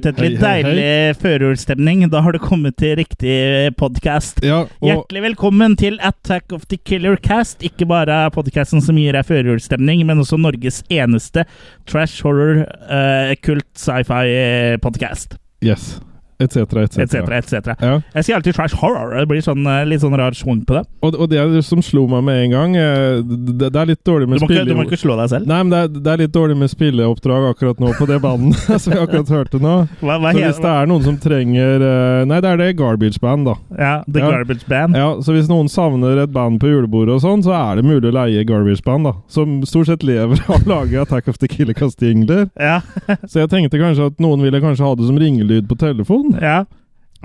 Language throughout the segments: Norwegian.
ute etter litt Hei, hei, hei. deilig førjulsstemning, da har du kommet til riktig podkast. Ja, Hjertelig velkommen til Attack of the Killer Cast. Ikke bare podkasten som gir deg førjulsstemning, men også Norges eneste trash horror, uh, kult sci-fi-podkast. yes. Etc., etc. Etc., et Ja. Jeg sier alltid trash horror. Det blir sånn, eh, litt sånn rar schwung på det. Og, og det som slo meg med en gang eh, Det, det er litt dårlig Du med spille... du må ikke slå deg selv. Nei, men det er, det er litt dårlig med spilleoppdrag akkurat nå på det bandet som vi akkurat hørte nå. Hva, hva Så hvis det er noen som trenger eh, Nei, det er det Garbage Band, da. Ja, The Ja. Garbage Band. Ja, Så hvis noen savner et band på julebordet og sånn, så er det mulig å leie Garbage Band, da. Som stort sett lever av å lage Attack of the Killer Cast-jingler. Ja. Så jeg tenkte kanskje at noen ville kanskje ha det som ringelyd på telefon. ja.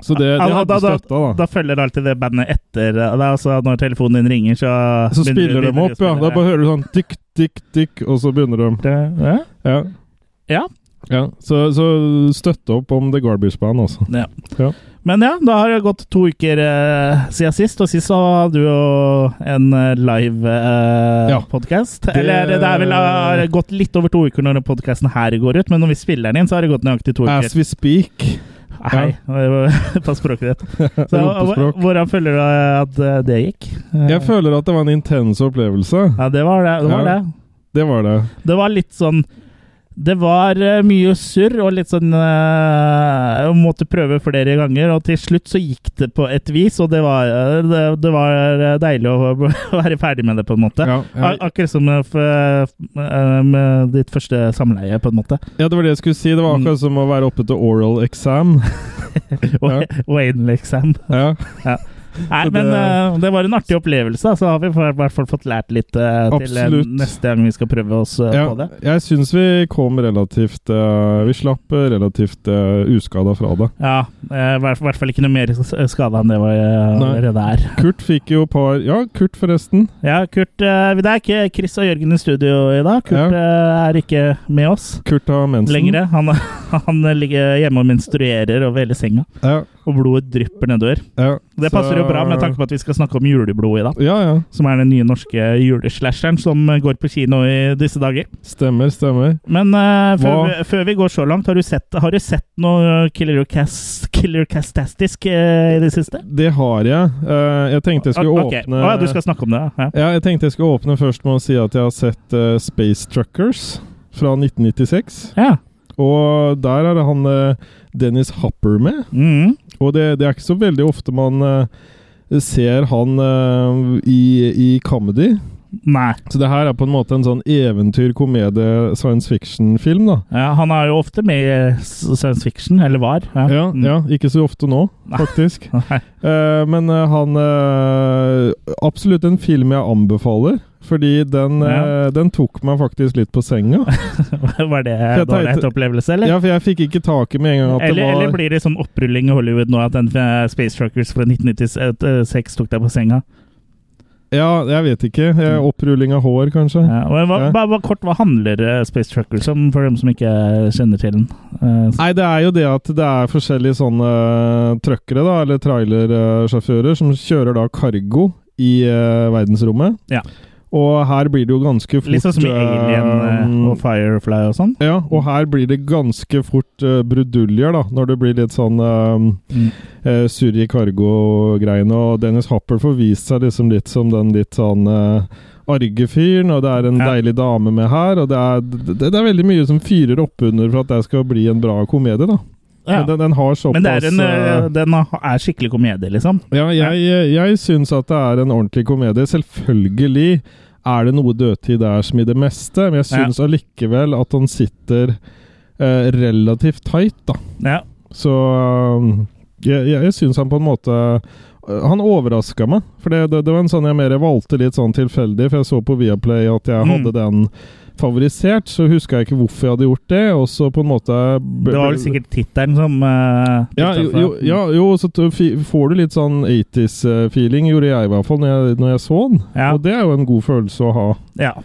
Så det, det hadde da, da, da. da følger alltid det bandet etter. Er altså Når telefonen din ringer, så Så spiller de opp, ja. Da bare hører du sånn tikk, tikk, tikk, og så begynner de. Det, ja. Ja. Ja. Så, så støtte opp om The Garbage Band, altså. Ja. Ja. Men ja, da har det gått to uker eh, siden sist, og sist så hadde du jo en eh, live eh, Ja. podcast. Det- Eller det er vel har gått litt over to uker når podkasten her går ut, men når vi spiller den inn, så har det gått nøyaktig to uker. As we speak. Hei, på språket ditt. Så, Rumpespråk. hvordan føler du at eh, det gikk? Eh, Jeg føler at det var en intens opplevelse. Ja, det var det. Det var, Ja. det. Det var det. det var litt sånn Det var eh, mye surr og litt sånn uh, måtte prøve flere ganger, og til slutt så gikk det på et vis, og det var, eh, det, det var deilig å være ferdig med det, på en måte. Ja, ja. Akkurat som med, med ditt første samleie, på en måte. ja, det var det jeg skulle si. Det var akkurat som å være oppe til oral exam. Og, Ja. og anal exam. Ja. Nei, men det- eh, det var en artig opplevelse. Så har vi i hvert fall fått lært litt uh, til uh, neste gang vi skal prøve oss Ja, på det. jeg syns vi kom relativt Vi slapp relativt uh, uskada fra det. Ja, i hvert fall ikke noe mer skada enn det var allerede er. Kurt fikk jo par Ja, Kurt, forresten. Ja, Kurt Det er ikke Chris og Jørgen i studio i dag. Kurt eh, er ikke med oss Kurt har mensen. lenger. Han, han ligger hjemme og menstruerer over hele senga, Ja, og blodet drypper nedover. ja. Det passer jo bra med tanke på at vi skal snakke om juleblod i dag. Ja, ja. Som er den nye norske juleslasheren som går på kino i disse dager. Stemmer, stemmer. Men uh, før, vi, før vi går så langt, har du sett, har du sett noe Killer, Cast, Killer Castastisk uh, i det siste? Det har jeg. Uh, jeg tenkte jeg skulle okay. åpne ja, du skal snakke om det? Ja. Ja, jeg tenkte jeg skulle åpne først med å si at jeg har sett eh, Space Truckers fra 1996. ja. Og der er det han eh, Dennis Hopper med. Mhm. Og det, det er ikke så veldig ofte man eh, ser han eh, i, i comedy. Nei. Så det her er på en måte en sånn eventyr, komedie, science fiction-film, da. Ja, han er jo ofte med i science fiction, eller var. Ja. Ja, Mm. ja, ikke så ofte nå, faktisk. Nei. Eh, men eh, han eh, Absolutt en film jeg anbefaler. Fordi den, Ja. den tok meg faktisk litt på senga. var det en dårlig opplevelse, eller? Ja, for jeg fikk ikke taket med en gang at eller, var eller blir det sånn opprulling i Hollywood nå at den Space Truckers fra 1996 tok deg på senga? Ja, jeg vet ikke. Eh, Opprulling av hår, kanskje. Ja, hva, Ja. bare, bare kort, hva handler eh, Space Truckers om, for dem som ikke kjenner til den? Uh, Nei, det er jo det at det er forskjellige sånne uh, truckere, da, eller trailersjåfører, som kjører da cargo i uh, verdensrommet. Ja. Og her blir det jo ganske fort litt sånn som i Alien eh, og Firefly og sånn? Ja, og her blir det ganske fort uh, bruduljer, da, når det blir litt sånn uh, Mm. uh, surr i cargo-greiene. Og Dennis Hopper får vist seg liksom litt som den litt sånn uh, arge fyren, og det er en Ja. deilig dame med her. Og det er, det, det er veldig mye som fyrer opp under for at det skal bli en bra komedie, da. Ja. Men den, den har såpass Men det er en, uh, den er skikkelig komedie, liksom? Ja, jeg, jeg syns at det er en ordentlig komedie. Selvfølgelig er det noe dødtid der som i det meste, men jeg syns allikevel at han sitter eh, relativt tight, da. Ja. Så um, jeg, jeg, jeg syns han på en måte uh, Han overraska meg. For det, det, det var en sånn jeg mer valgte litt sånn tilfeldig, for jeg så på Viaplay at jeg Mm. hadde den favorisert. Så huska jeg ikke hvorfor jeg hadde gjort det, og så på en måte Det var vel sikkert tittelen som uh, ja, jo, ja, jo, så får du litt sånn 80s-feeling, gjorde jeg i hvert fall når jeg, når jeg så den. Ja. Og det er jo en god følelse å ha. Ja.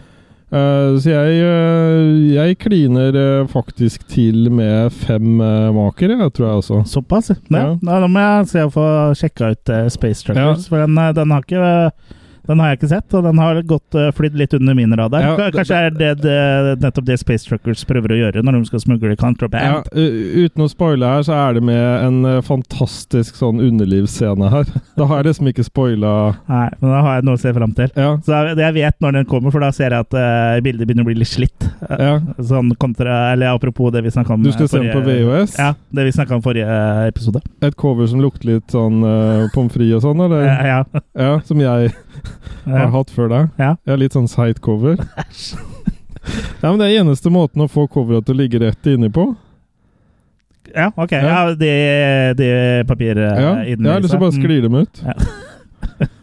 Uh, så jeg, uh, jeg kliner uh, faktisk til med fem uh, maker, tror jeg også. Såpass? Ja. Da, må jeg se å få sjekka ut Space Truckers, for den, den har ikke Den har jeg ikke sett, og den har gått uh, flydd litt under min radar. Ja, Kanskje det- Kanskje er det, det nettopp det Space Truckers prøver å gjøre når de skal smugle contraband. Ja, uten å spoile her, så er det med en eh, fantastisk sånn underlivsscene her. Da har jeg liksom ikke spoila Nei, men da har jeg noe å se fram til. Ja. Så jeg, jeg vet når den kommer, for da ser jeg at uh, bildet begynner å bli litt slitt. Uh, ja. Sånn kontra, eller apropos det vi snakka om Du skal se den på VHS? Ja, det vi snakka om forrige episode. Et cover som lukter litt sånn uh, pommes frites og sånn, eller? Ja. Ja, som jeg har hatt før deg. Ja. har litt sånn seigt cover. ja, men Det er eneste måten å få coveret til å ligge rett inni på. ja, ok. Ja. Ja, det, det papiret Ja, inni ja eller så bare Mm. sklir dem ut. Ja.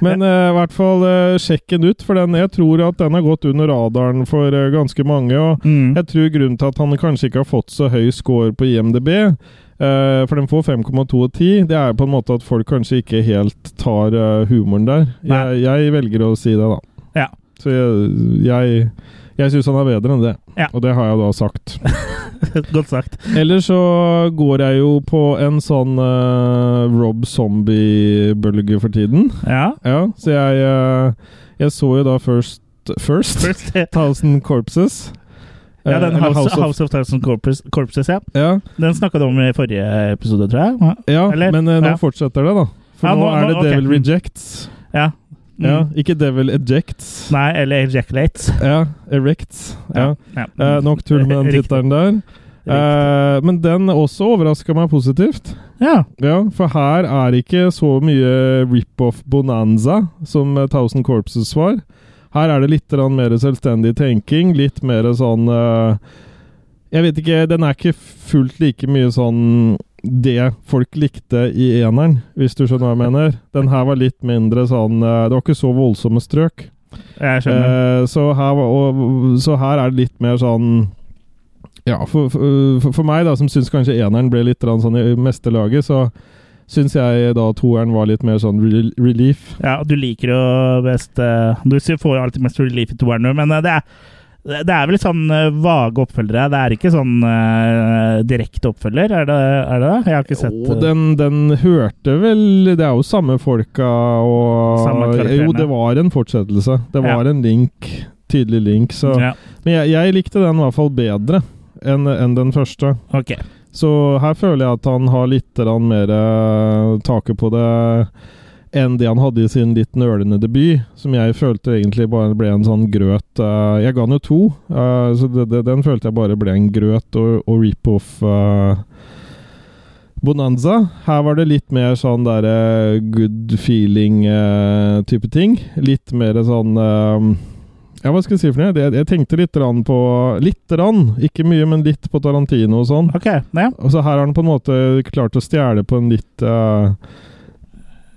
Men eh, i hvert fall uh, sjekk den ut, for den, jeg tror at den har gått under radaren for uh, ganske mange. og Mm. Jeg tror grunnen til at han kanskje ikke har fått så høy score på IMDb, eh, for den får 5,2 og 10, det er på en måte at folk kanskje ikke helt tar uh, humoren der. Jeg, jeg velger å si det, da. Ja. Så jeg, jeg, jeg syns han er bedre enn det, Ja. og det har jeg da sagt. Godt sagt. Ellers så går jeg jo på en sånn uh, Rob Zombie-bølge for tiden. Ja. Ja, så jeg, jeg så jo da First First? First, Thousand Corpses. Eh, den House, House, House of Thousand Corpses, Corpses, ja. Ja, Den snakka du om i forrige episode, tror jeg. Ja. ja Eller? men uh, nå Ja. fortsetter det, da. For Ja, nå, nå- er det nå- ok. Devil Rejects. ja. Mm. Ja, ikke Devil Ejects. Nei, eller Ejaculates. Ja, Erects. Ja. ja. Uh, nok tull med den tittelen der. Uh, men den også overraska meg positivt. Ja. Ja, for her er ikke så mye rip-off bonanza som eh, Thousand Corpses var. Her er det litt mer selvstendig tenking, litt mer sånn eh, Jeg vet ikke, den er ikke fullt like mye sånn det folk likte i eneren, hvis du skjønner hva jeg mener. Den her var litt mindre sånn eh, Det var ikke så voldsomme strøk. Jeg skjønner. Eh, så, her, var- og, så her er det litt mer sånn Ja, for, for, for meg, da, som syns kanskje eneren ble litt sånn i meste laget, så syns jeg da toeren var litt mer sånn re relief. Ja, du liker jo best eh, Du får jo alltid mest relief i toeren men eh, det er det er vel sånn eh, vage oppfølgere. Det er ikke sånn uh, direkte oppfølger, er det er det? Jeg har ikke sett Jo, den, den hørte vel Det er jo samme folka og Samme. Jo, det var en fortsettelse. Det Ja. var en link. Tydelig link. Så. ja, Men jeg, jeg likte den i hvert fall bedre enn enn den første. Ok. Så her føler jeg at han har litt mer eh, taket på det enn det han hadde i sin litt nølende debut, som jeg følte egentlig bare ble en sånn grøt eh, Jeg ga han jo to, eh, så den følte jeg bare ble en grøt og, og rip-off Bonanza. Her var det litt mer sånn derre good feeling-type ting. Litt mer sånn ja, hva skal jeg si for noe? Jeg, jeg tenkte litt på Litt rann, ikke mye, men litt på Tarantino og sånn. Ok, ja. Og så her har han på en måte klart å stjele på en litt uh,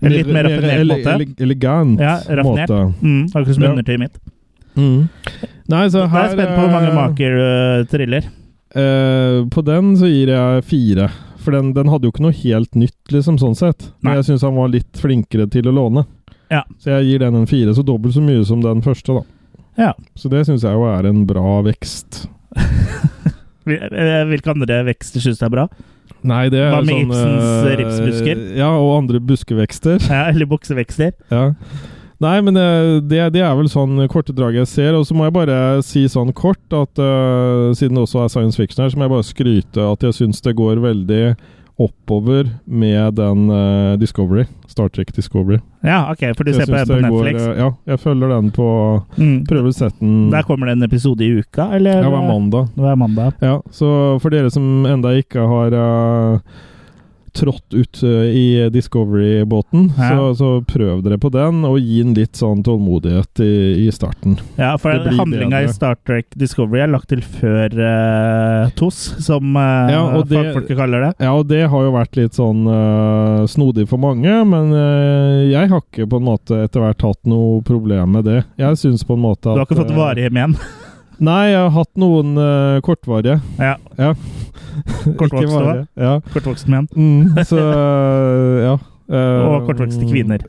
En litt mer raffinert måte. ele- elegant Ja, raffinert. måte. Mm, akkurat som Ja. undertøyet mitt. Nei, så er her jeg er spent på hvor mange eh, maker uh, triller. Uh, På den så gir jeg fire. For den, den hadde jo ikke noe helt nytt, liksom, sånn sett. Men Nei. jeg syns han var litt flinkere til å låne. Ja. Så jeg gir den en fire, så dobbelt så mye som den første, da. Ja. Så det syns jeg jo er en bra vekst. Eh, Hvilke andre vekster syns du er bra? Nei, det er Hva med sånn Ibsens eh, ripsbusker? Ja, og andre buskevekster. Ja, eller buksevekster? Ja. Nei, men eh, det, det er vel sånn korte drag jeg ser. Og så må jeg bare si sånn kort at uh, siden det også er science fiction her, så må jeg bare skryte at jeg syns det går veldig oppover med den uh, Discovery. Star Trek Discovery. Ja, ok, for du Jeg ser på den på Netflix? går, eh, ja, jeg følger den på Mm. Prøver å sette den Der kommer det en episode i uka, eller? Ja, hver mandag. Hver mandag. Ja, så for dere som enda ikke har eh, trådt ut eh, i Discovery-båten, Ja. så, så prøv dere på den, og gi den litt sånn tålmodighet i, i starten. Ja, for handlinga i. Star Trek Discovery er lagt til før uh, TOS, som uh, Ja, det- fagfolket kaller det. Ja, og det har jo vært litt sånn uh, snodig for mange, men jeg har ikke på en måte etter hvert hatt noe problem med det. Jeg syns på en måte at Du har ikke fått eh, varige men? Nei, jeg har hatt noen uh, kortvarige. Ja, Ja. Kortvokste da? Ja. kortvokste menn. Mm, så eh, ja. Uh, Og kortvokste kvinner.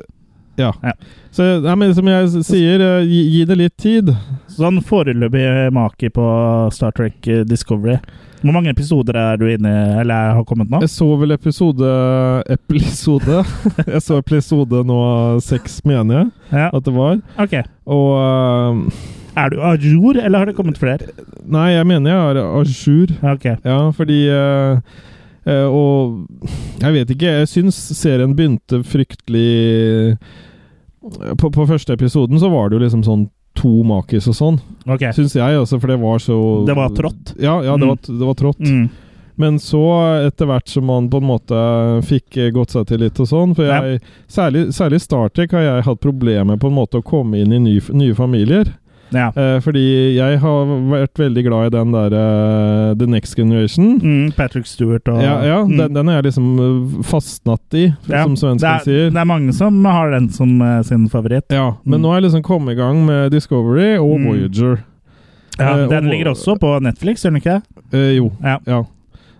Ja. Ja. Så ja, men som jeg sier, uh, gi, gi det litt tid, Sånn foreløpig make på Star Trek eh, Discovery. Hvor mange episoder er du inne eller har kommet nå? Jeg så vel episode Episode? jeg så episode nå seks, mener jeg Ja, at det var. ok. Og eh, Er du a jour, eller har det kommet flere? Nei, jeg mener jeg er a jour. Ok. Ja, fordi eh, eh, Og jeg vet ikke, jeg syns serien begynte fryktelig på, på første episoden så var det jo liksom sånn to makis og sånn, ok. syns jeg, altså, for det var så Det var trått? Ja, ja det, Mm. var, det var trått. Mm. Men så, etter hvert som man på en måte fikk eh, gått seg til litt og sånn For jeg, særlig, særlig Star Trek har jeg hatt problemer med på en måte å komme inn i ny, nye familier. Ja. Eh, fordi jeg har vært veldig glad i den der uh, The Next Generation. Mm, Patrick Stewart og Ja, ja mm. den, den er jeg liksom eh, fastnatt i, Ja, som svensken er, sier. det er mange som har den som uh, sin favoritt. Ja, men Mm. nå har jeg liksom kommet i gang med Discovery og Mm. Voyager. Ja, Eh, den og- ligger også på Netflix, gjør den ikke? Eh, jo, Ja. ja.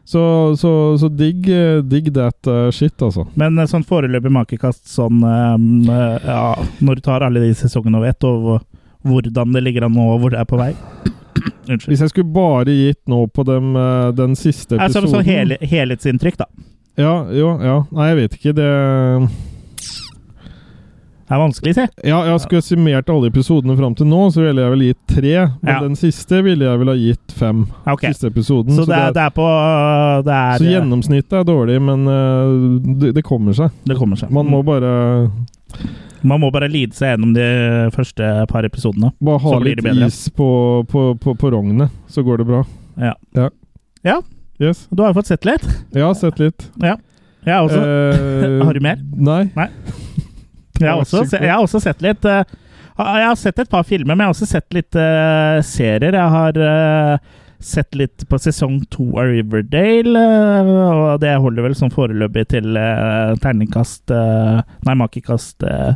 Så, så, så digg, Dig digg that eh, shit, altså. Men eh, sånn foreløpig makekast sånn eh, eh, Ja, når du tar alle de sesongene over vet, og hvordan det ligger an nå, og hvor det er på vei. Unnskyld. Hvis jeg skulle bare gitt nå på dem, eh, den siste episoden sånn hel helhetsinntrykk, da. Ja, jo, ja. Nei, jeg vet ikke. Det Det er vanskelig, si. Ja, jeg skulle summert alle episodene fram til nå, så ville jeg vel gitt tre. Men Ja. den siste ville jeg vel ha gitt fem. Ok. Siste episoden. Så det er, det er på det er, så gjennomsnittet er dårlig, men eh, det, det kommer seg. Det kommer seg. Man må bare, Man må bare lide seg gjennom de første par episodene. bare ha Så blir litt is på, på, på, på rognene, så går det bra. Ja. Ja. Ja. Yes. Du har jo fått sett litt. Har sett litt. Ja. Jeg også, Eh, Har du mer? Nei. jeg har også, jeg har også sett litt Uh, Jeg har sett et par filmer, men jeg har også sett litt uh, serier. Jeg har eh, sett litt på sesong to av Riverdale, eh, og det holder vel som foreløpig til uh, terningkast uh, Nei, makekast eh,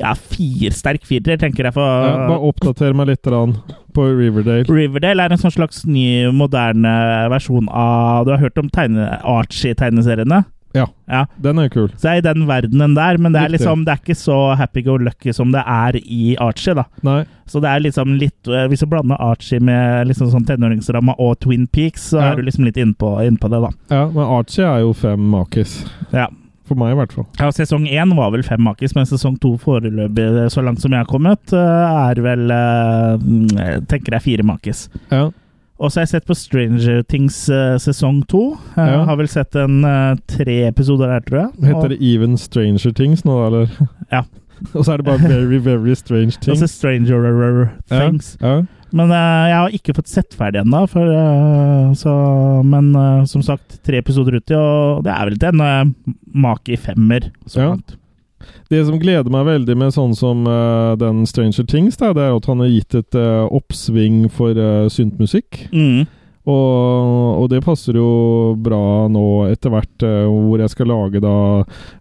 Ja, fire, sterk firer, tenker jeg. For Ja, bare oppdater meg litt på Riverdale. Riverdale er en sånn slags ny, moderne versjon av Du har hørt om tegne, Archie-tegneseriene? Ja. ja. Den er kul. Så er i den verdenen der, men det er liksom Det er ikke så happy-go-lucky som det er i Archie, da. Nei. Så det er liksom litt eh, Hvis du blander Archie med liksom sånn tenåringsramma og Twin Peaks, så Ja. er du liksom litt innpå innpå det, da. Ja, men Archie er jo fem makis. Ja. For meg, i hvert fall. ja sesong én var vel fem makis, men sesong to foreløpig, så langt som jeg har kommet, eh, er vel eh, mm, Jeg tenker er fire makis. Ja. Og så har jeg sett på Stranger Things uh, sesong to. Uh, Ja. har vel sett en uh, tre episoder der, tror jeg. Heter det Even Stranger Things nå, eller? Ja. Og så er det bare Very, Very Strange Og så Stranger Things. Ja. Men eh, jeg har ikke fått sett ferdig ennå. Men som sagt, tre episoder uti, og det er vel til en uh, make i femmer. Så Ja. langt. Det som gleder meg veldig med sånn som uh, den Stranger Things, da, det er at han har gitt et uh, oppsving for uh, syntmusikk. Mm. Og, og det passer jo bra nå etter hvert, uh, hvor jeg skal lage da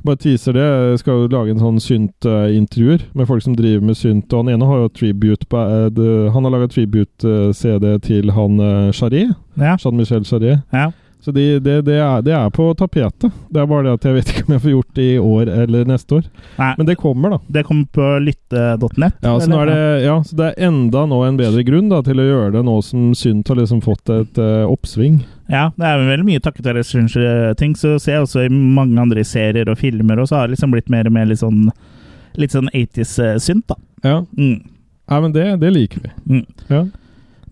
Bare teaser det. Jeg skal jo lage en sånn synt-intervjuer med folk som driver med synt. Og han ene har jo tribute bad, Han har laga tribute-CD til han uh, Charret. Ja. Jean-Michel Charret. ja. Så de, det, det, er, det er på tapetet. Det er bare det at jeg vet ikke om jeg får gjort det i år eller neste år. Nei, Men det kommer, da. det kommer på lytte.net. Ja, så, det, ja, så det er enda nå en bedre grunn da, til å gjøre det nå som Synt har liksom fått et uh, oppsving. Ja, det er veldig mye takket være Stranger Things. Så ser jeg også i mange andre serier og filmer, og så har det liksom blitt mer og mer litt sånn Litt sånn 80s-synt, da. Ja, Mm. ja men det, det liker vi. Mm. Ja.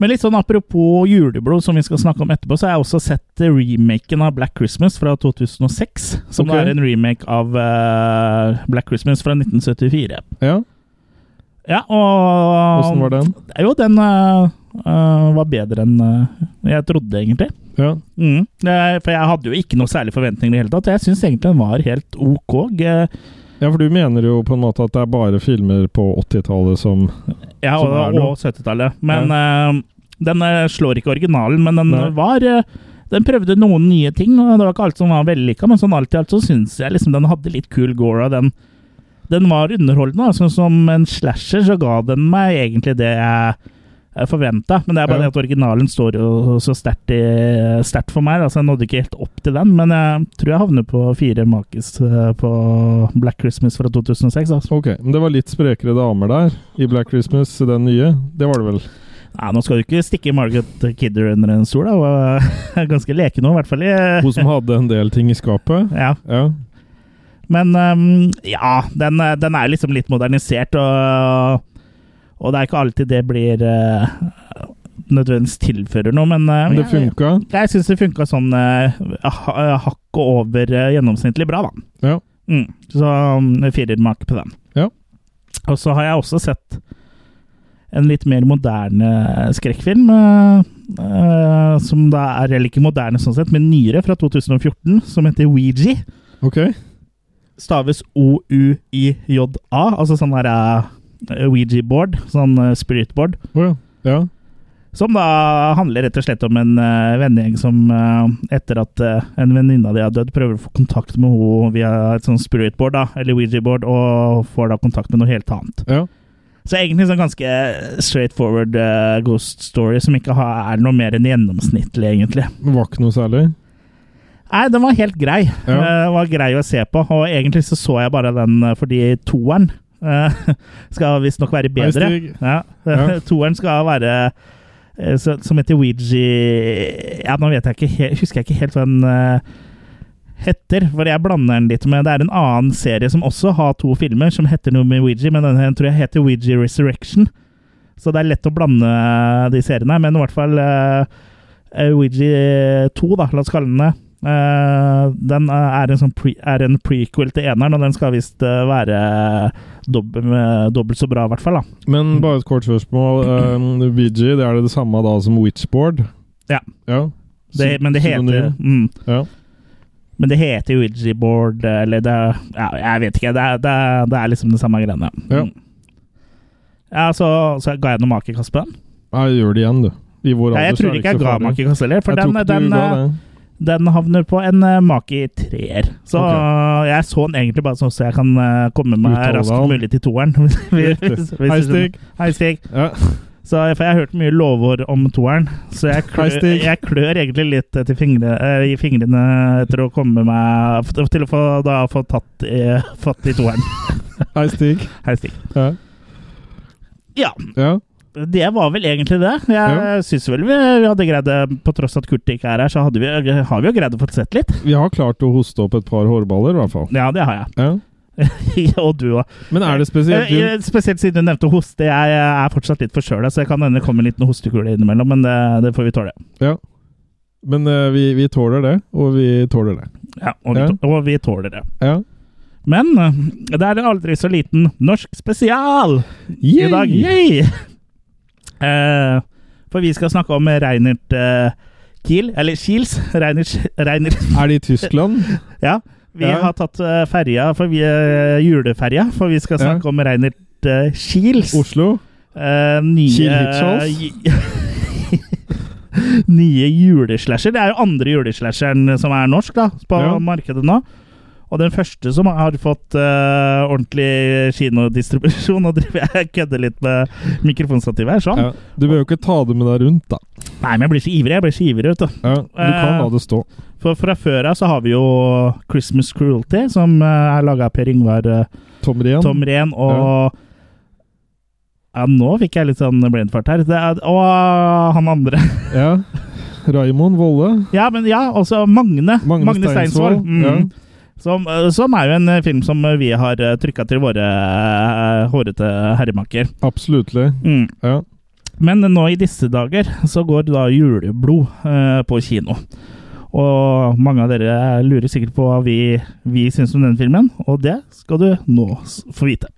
Men litt sånn apropos juleblod, som vi skal snakke om etterpå, så har jeg også sett remaken av Black Christmas fra 2006. Som okay. er en remake av uh, Black Christmas fra 1974. Ja, Ja, og Åssen var den? Jo, den eh, var bedre enn uh, jeg trodde, egentlig. Ja. Mm. For jeg hadde jo ikke noe særlig forventninger i det hele tatt. Jeg syns egentlig den var helt ok. Uh, ja, for du mener jo på en måte at det er bare filmer på 80-tallet som Ja, og, Ja, og 70-tallet. Men eh, den eh, slår ikke originalen, men den Nei. var eh, Den prøvde noen nye ting, og det var ikke alt som var vellykka, men sånn alt i alt så syns jeg liksom den hadde litt kul gore. og Den, den var underholdende. Altså, som en slasher så ga den meg egentlig det jeg forventa. Men det er bare Ja. det at originalen står jo så sterkt for meg. Altså, jeg nådde ikke helt opp til den, men jeg tror jeg havner på fire makis eh, på Black Christmas fra 2006. Altså. Ok, men det var litt sprekere damer der i Black Christmas, den nye. Det var det vel? Nei, nå skal du ikke stikke Margaret Kidder under en stol. Hun var ganske leken nå, i hvert fall. Hun som hadde en del ting i skapet? Ja. Ja. Men um, ja, den, eh, den er liksom litt modernisert, og, og det er ikke alltid det blir uh, nødvendigvis tilfører noe, men uh, det jeg- funka? Jeg syns det funka sånn uh, hakket over uh, gjennomsnittlig bra, da. Ja. Mm, så um, firermak på den. Ja. Og så har jeg også sett en litt mer moderne skrekkfilm. Uh, eh, som da er heller ikke moderne sånn sett, men nyere, fra 2014, som heter Ouija. Ok. Staves O-U-I-J-A, altså sånn der uh, Ouija-board. Sånn uh, spirit-board. Oh, ja. ja. Som da handler rett og slett om en uh, vennegjeng som uh, etter at uh, en venninne av de har dødd, prøver å få kontakt med henne via et sånt spiritboard, da, eller Ouija-board, og får da kontakt med noe helt annet. ja. Så egentlig sånn ganske straight forward eh, ghost story som ikke har, er noe mer enn gjennomsnittlig, egentlig. Det var ikke noe særlig? Nei, den var helt grei. Ja. Uh, var grei å se på, og egentlig så så jeg bare den eh, fordi toeren uh, skal visstnok være bedre. Ja. Ja. toeren skal være uh, så, som heter Ouija Ja, nå vet jeg ikke husker jeg ikke helt hva den eh, heter, for jeg blander den litt med Det er en annen serie som også har to filmer, som heter noe med Ouija, men den tror jeg heter Ouija Resurrection. Så det er lett å blande de seriene, men i hvert fall uh, Ouija 2, da, la oss kalle den det. Uh, den er en, sånn pre er en prequel til eneren, og den skal visst eh, være dobbelt, dobbelt så bra, i hvert fall. da. Men bare et kort spørsmål. Um, VG, det er det det samme da som Witchboard? Ja. ja. Det, men det heter mm, Ja. Men det heter Ouija board, eller det Ja, jeg vet ikke. Det er, det er, det er liksom det samme greiene. Ja. Mm. Ja, så, så ga jeg noe makekast på den. Ja, gjør det igjen, du. I vår alder jeg tror ikke jeg ga makekast heller, for den, den, eh, den havner på en uh, make treer. Så Ok. eh, jeg så den egentlig bare sånn så jeg kan uh, komme meg raskt mulig til toeren. Hei. Stig. Hei, Stig. Ja. Så, for jeg har hørt mye lovord om toeren, så jeg klør, jeg klør egentlig litt fingre, eh, i fingrene etter å komme meg Til å få, da, få tatt i, fatt i toeren. Hei, Stig. Hei, Stig. Ja. Ja, ja. det var vel egentlig det. Jeg Ja. syns vel vi, vi hadde greid det, på tross at Kurt ikke er her, så vi, har vi jo greid å få sett litt. Vi har klart å hoste opp et par hårballer, i hvert fall. Ja, det har jeg. Ja. og du òg. Men er det spesielt du Spesielt siden du nevnte hoste. Jeg er fortsatt litt forkjøla, så jeg kan hende det kommer en liten hostekule innimellom, men det, det får vi tåle. Ja. Men uh, vi, vi tåler det, og vi tåler det. Ja, og vi, Ja. Tåler, og vi tåler det. Ja. Men eh, det er en aldri så liten norsk spesial i dag. Yay! uh, for vi skal snakke om Reinert uh, Kiel, eller Kiels. Reinert, Reinert Er det i Tyskland? Ja. Vi Ja. har tatt eh, ferja, for vi er juleferja, for vi skal Ja. snakke om Reinert uh, Kiels. Oslo? Uh, nye Kiel Hitchhals? nye juleslasher. Det er jo andre juleslasheren som er norsk da, på Ja. markedet nå. Og den første som har fått uh, ordentlig kinodistribusjon. Nå driver jeg kødder litt med mikrofonstativet her, sånn. Ja. Du bør jo ikke ta det med deg rundt, da. Nei, men jeg blir så ivrig. Jeg blir så ivrig, vet du. Ja, du kan Eh, la det stå. For fra før av så har vi jo Christmas Cruelty, som eh, er laga av Per Ingvar eh, Tom Rehn? Tom Rehn og ja. nå fikk jeg litt sånn blindfart her. Er, og han andre. Ja. Raymond Volle? Ja, men ja, også Magne. Magne Magne, Steinsvold. Mm. ja. Som, som er jo en film som vi har trykka til våre uh, hårete herremaker. Absolutt. Mm. Ja. Men nå i disse dager så går da juleblod eh, på kino. Og mange av dere lurer sikkert på hva vi, vi syns om den filmen, og det skal du nå få vite.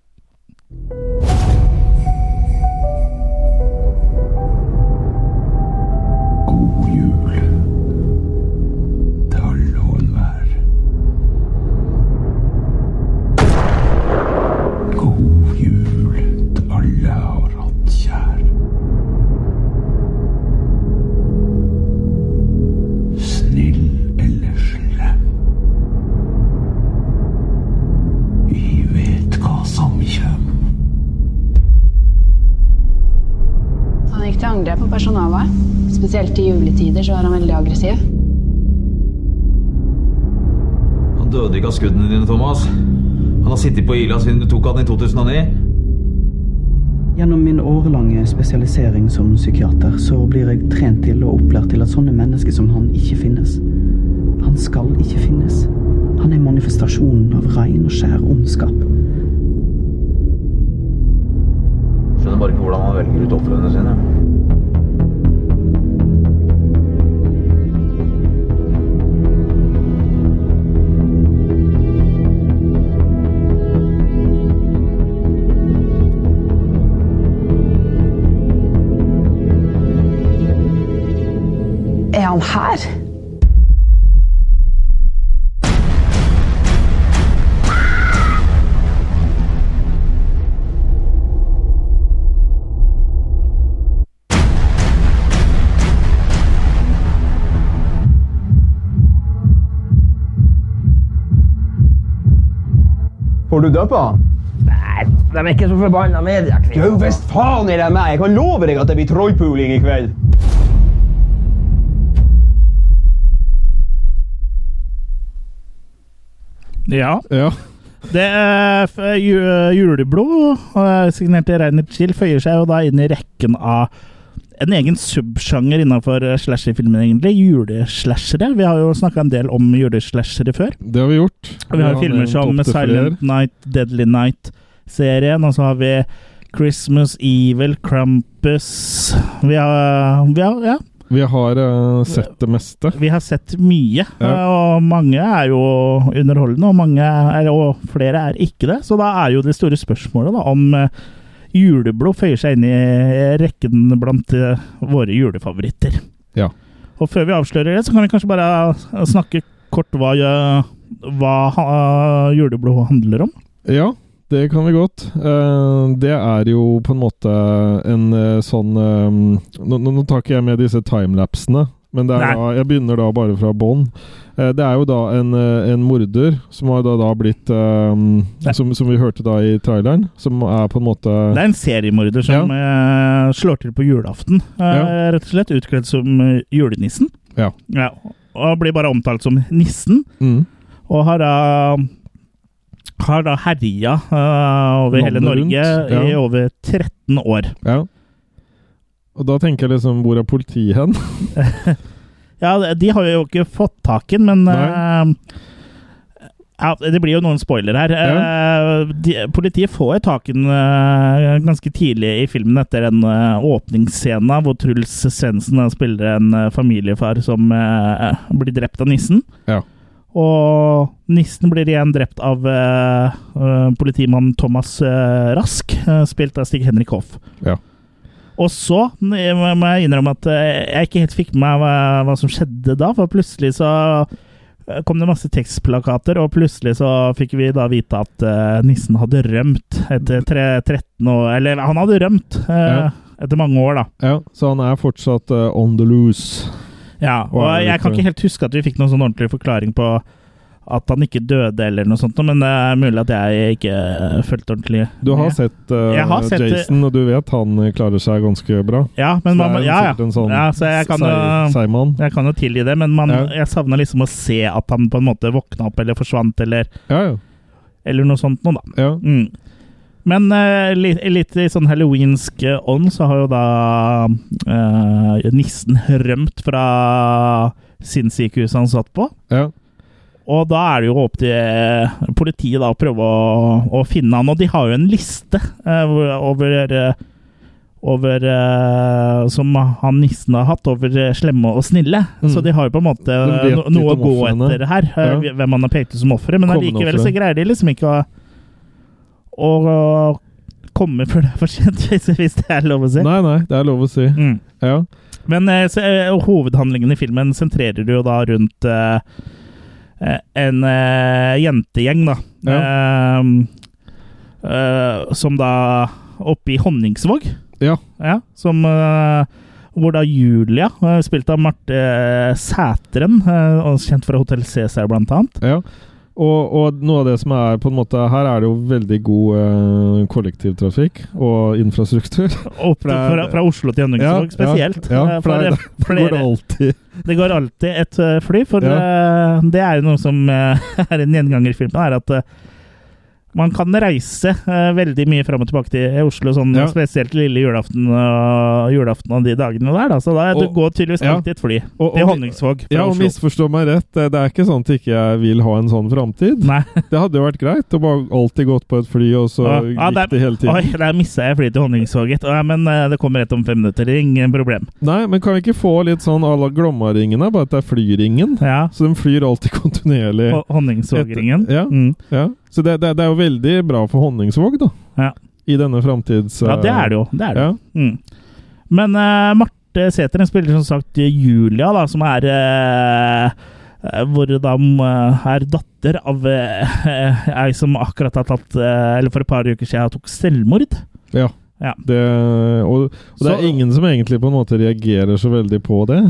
Aggressiv. Han døde ikke av skuddene dine, Thomas. Han har sittet på Ila siden du tok han i 2009. Gjennom min årelange spesialisering som psykiater så blir jeg trent til og opplært til at sånne mennesker som han ikke finnes. Han skal ikke finnes. Han er manifestasjonen av rein og skjær ondskap. Skjønner bare ikke hvordan han velger ut ofrene sine. Han her? Får du døpe han? Nei, de er ikke så forbanna mediekvinner. Jo, visst faen er det meg! Jeg kan love deg at det blir trollpuling i kveld. Ja. Ja. Det ju- Juleblod, uh, signert til Reinert Chill, føyer seg jo da inn i rekken av en egen subsjanger innenfor eh, slasherfilmen, egentlig. Juleslashere. Vi har jo snakka en del om juleslashere før. Det har vi gjort. Vi har Ja, filmer som Silent flere. Night, Deadly Night-serien, og så har vi Christmas Evil, Krampus Vi har, vi har Ja. Vi har uh, sett det meste. Vi har sett mye, Ja. eh, og mange er jo underholdende, og, er, og flere er ikke det. Så da er jo det store spørsmålet da, om uh, juleblod føyer seg inn i rekken blant uh, våre julefavoritter. Ja. Og før vi avslører det, så kan vi kanskje bare snakke kort hva, hva juleblod handler om. Ja, det kan vi godt. Eh, det er jo på en måte en eh, sånn eh, nå, nå tar ikke jeg med disse timelapsene, men da, jeg begynner da bare fra bånn. Det er jo da en, en morder som har da, da blitt um, som, som vi hørte da i traileren, som er på en måte Det er en seriemorder som ja. slår til på julaften, Ja. rett og slett. Utkledd som julenissen. Ja. Ja, og blir bare omtalt som nissen. Mm. Og har da har da herja uh, over hele Norge rundt, ja. i over 13 år. Ja. Og da tenker jeg liksom Hvor er politiet hen? Ja, de har jo ikke fått tak i den, men eh, ja, Det blir jo noen spoiler her. Eh, de, politiet får tak i den eh, ganske tidlig i filmen etter en åpningsscene hvor Truls Svendsen eh, spiller en eh, familiefar som eh, blir drept av nissen. Ja. Og nissen blir igjen drept av uh, politimann Thomas eh, Rask, spilt av Stig Henrik Hoff. Ja. Og så må jeg innrømme at jeg ikke helt fikk med meg hva, hva som skjedde da, for plutselig så kom det masse tekstplakater, og plutselig så fikk vi da vite at uh, nissen hadde rømt etter tre, 13 år Eller han hadde rømt uh, Ja. etter mange år, da. Ja, så han er fortsatt uh, on the loose. Ja, og jeg kan ikke helt huske at vi fikk noen sånn ordentlig forklaring på at han ikke døde eller noe sånt, men det er mulig at jeg ikke eh, fulgte ordentlig Du har sett, uh, har sett. Jason, og du vet han eh, klarer seg ganske bra. Ja, men man, ja, ja. sånn ja, så jeg kan, jo- sei- seigmann. jeg kan jo tilgi det, men man, Ja. jeg savna liksom å se at han på en måte våkna opp eller forsvant, eller, Ja, ja. eller noe sånt noe, da. ja. Mm. Men uh, litt, litt i sånn halloweensk eh, ånd så har jo da uh, nissen rømt fra sinnssykehuset han satt på. ja. Og da er det jo opp til politiet da å prøve å, å finne han. Og de har jo en liste uh, over over Som han nissen har hatt over slemme og snille. Mm. Så de har jo på en måte no, noe å gå etter her. Ja. Hvem han har pekt ut som ofre. Men allikevel så greier de liksom ikke å, å, komme før det er for sent, hvis, det er lov å si. Nei, nei, det er lov å si. Mm. Ja. Men eh, så, eh, hovedhandlingen i filmen sentrerer jo da rundt eh, en uh, jentegjeng, da. Eh, Uh, som da Oppe i Honningsvåg. Ja. Ja, som Hvor da Julia, spilt av Marte Sæteren, eh, kjent fra Hotell Cæsar blant annet, ja. Og, og noe av det som er på en måte Her er det jo veldig god eh, kollektivtrafikk og infrastruktur. Opp fra, fra, fra Oslo til Honningsvåg spesielt. Ja, Eh, ja, for det, det går alltid Det går alltid et eh, fly, for Ja. eh, det er jo noe som eh, er en gjenganger i filmen, er at eh, man kan reise uh, veldig mye fram og tilbake til Oslo, sånn Ja. spesielt lille julaften og julaften og de dagene der. Da. Så da, det Og- går tydeligvis ja. alltid et fly Og- til Honningsvåg Ja, og misforstå meg rett, det det er ikke sånn at jeg ikke vil ha en sånn framtid. Det hadde jo vært greit å bare alltid gått på et fly, og så Ja, gikk der- det hele tiden. Oi, der missa jeg flyet til Honningsvåget. Ja, men uh, det kommer rett om fem minutter. Ingen problem. Nei, men kan vi ikke få litt sånn à la Glomma-ringene, bare at det er flyringen? Så de flyr alltid kontinuerlig. Honningsvågringen. Ja. Mm. Ja. Så det, det, det er jo veldig bra for Honningsvåg, da. Ja. I denne framtids... Ja, det er det jo. Det er det. Ja. Mm. Men uh, Marte Sæther hun spiller som sagt Julia, da, som er eh, eh, Hvor de eh, er datter av uh, ei som akkurat har tatt eh, Eller for et par uker siden tok selvmord. Ja. Ja. Det, og, og det Så- er ingen som egentlig på en måte reagerer så veldig på det.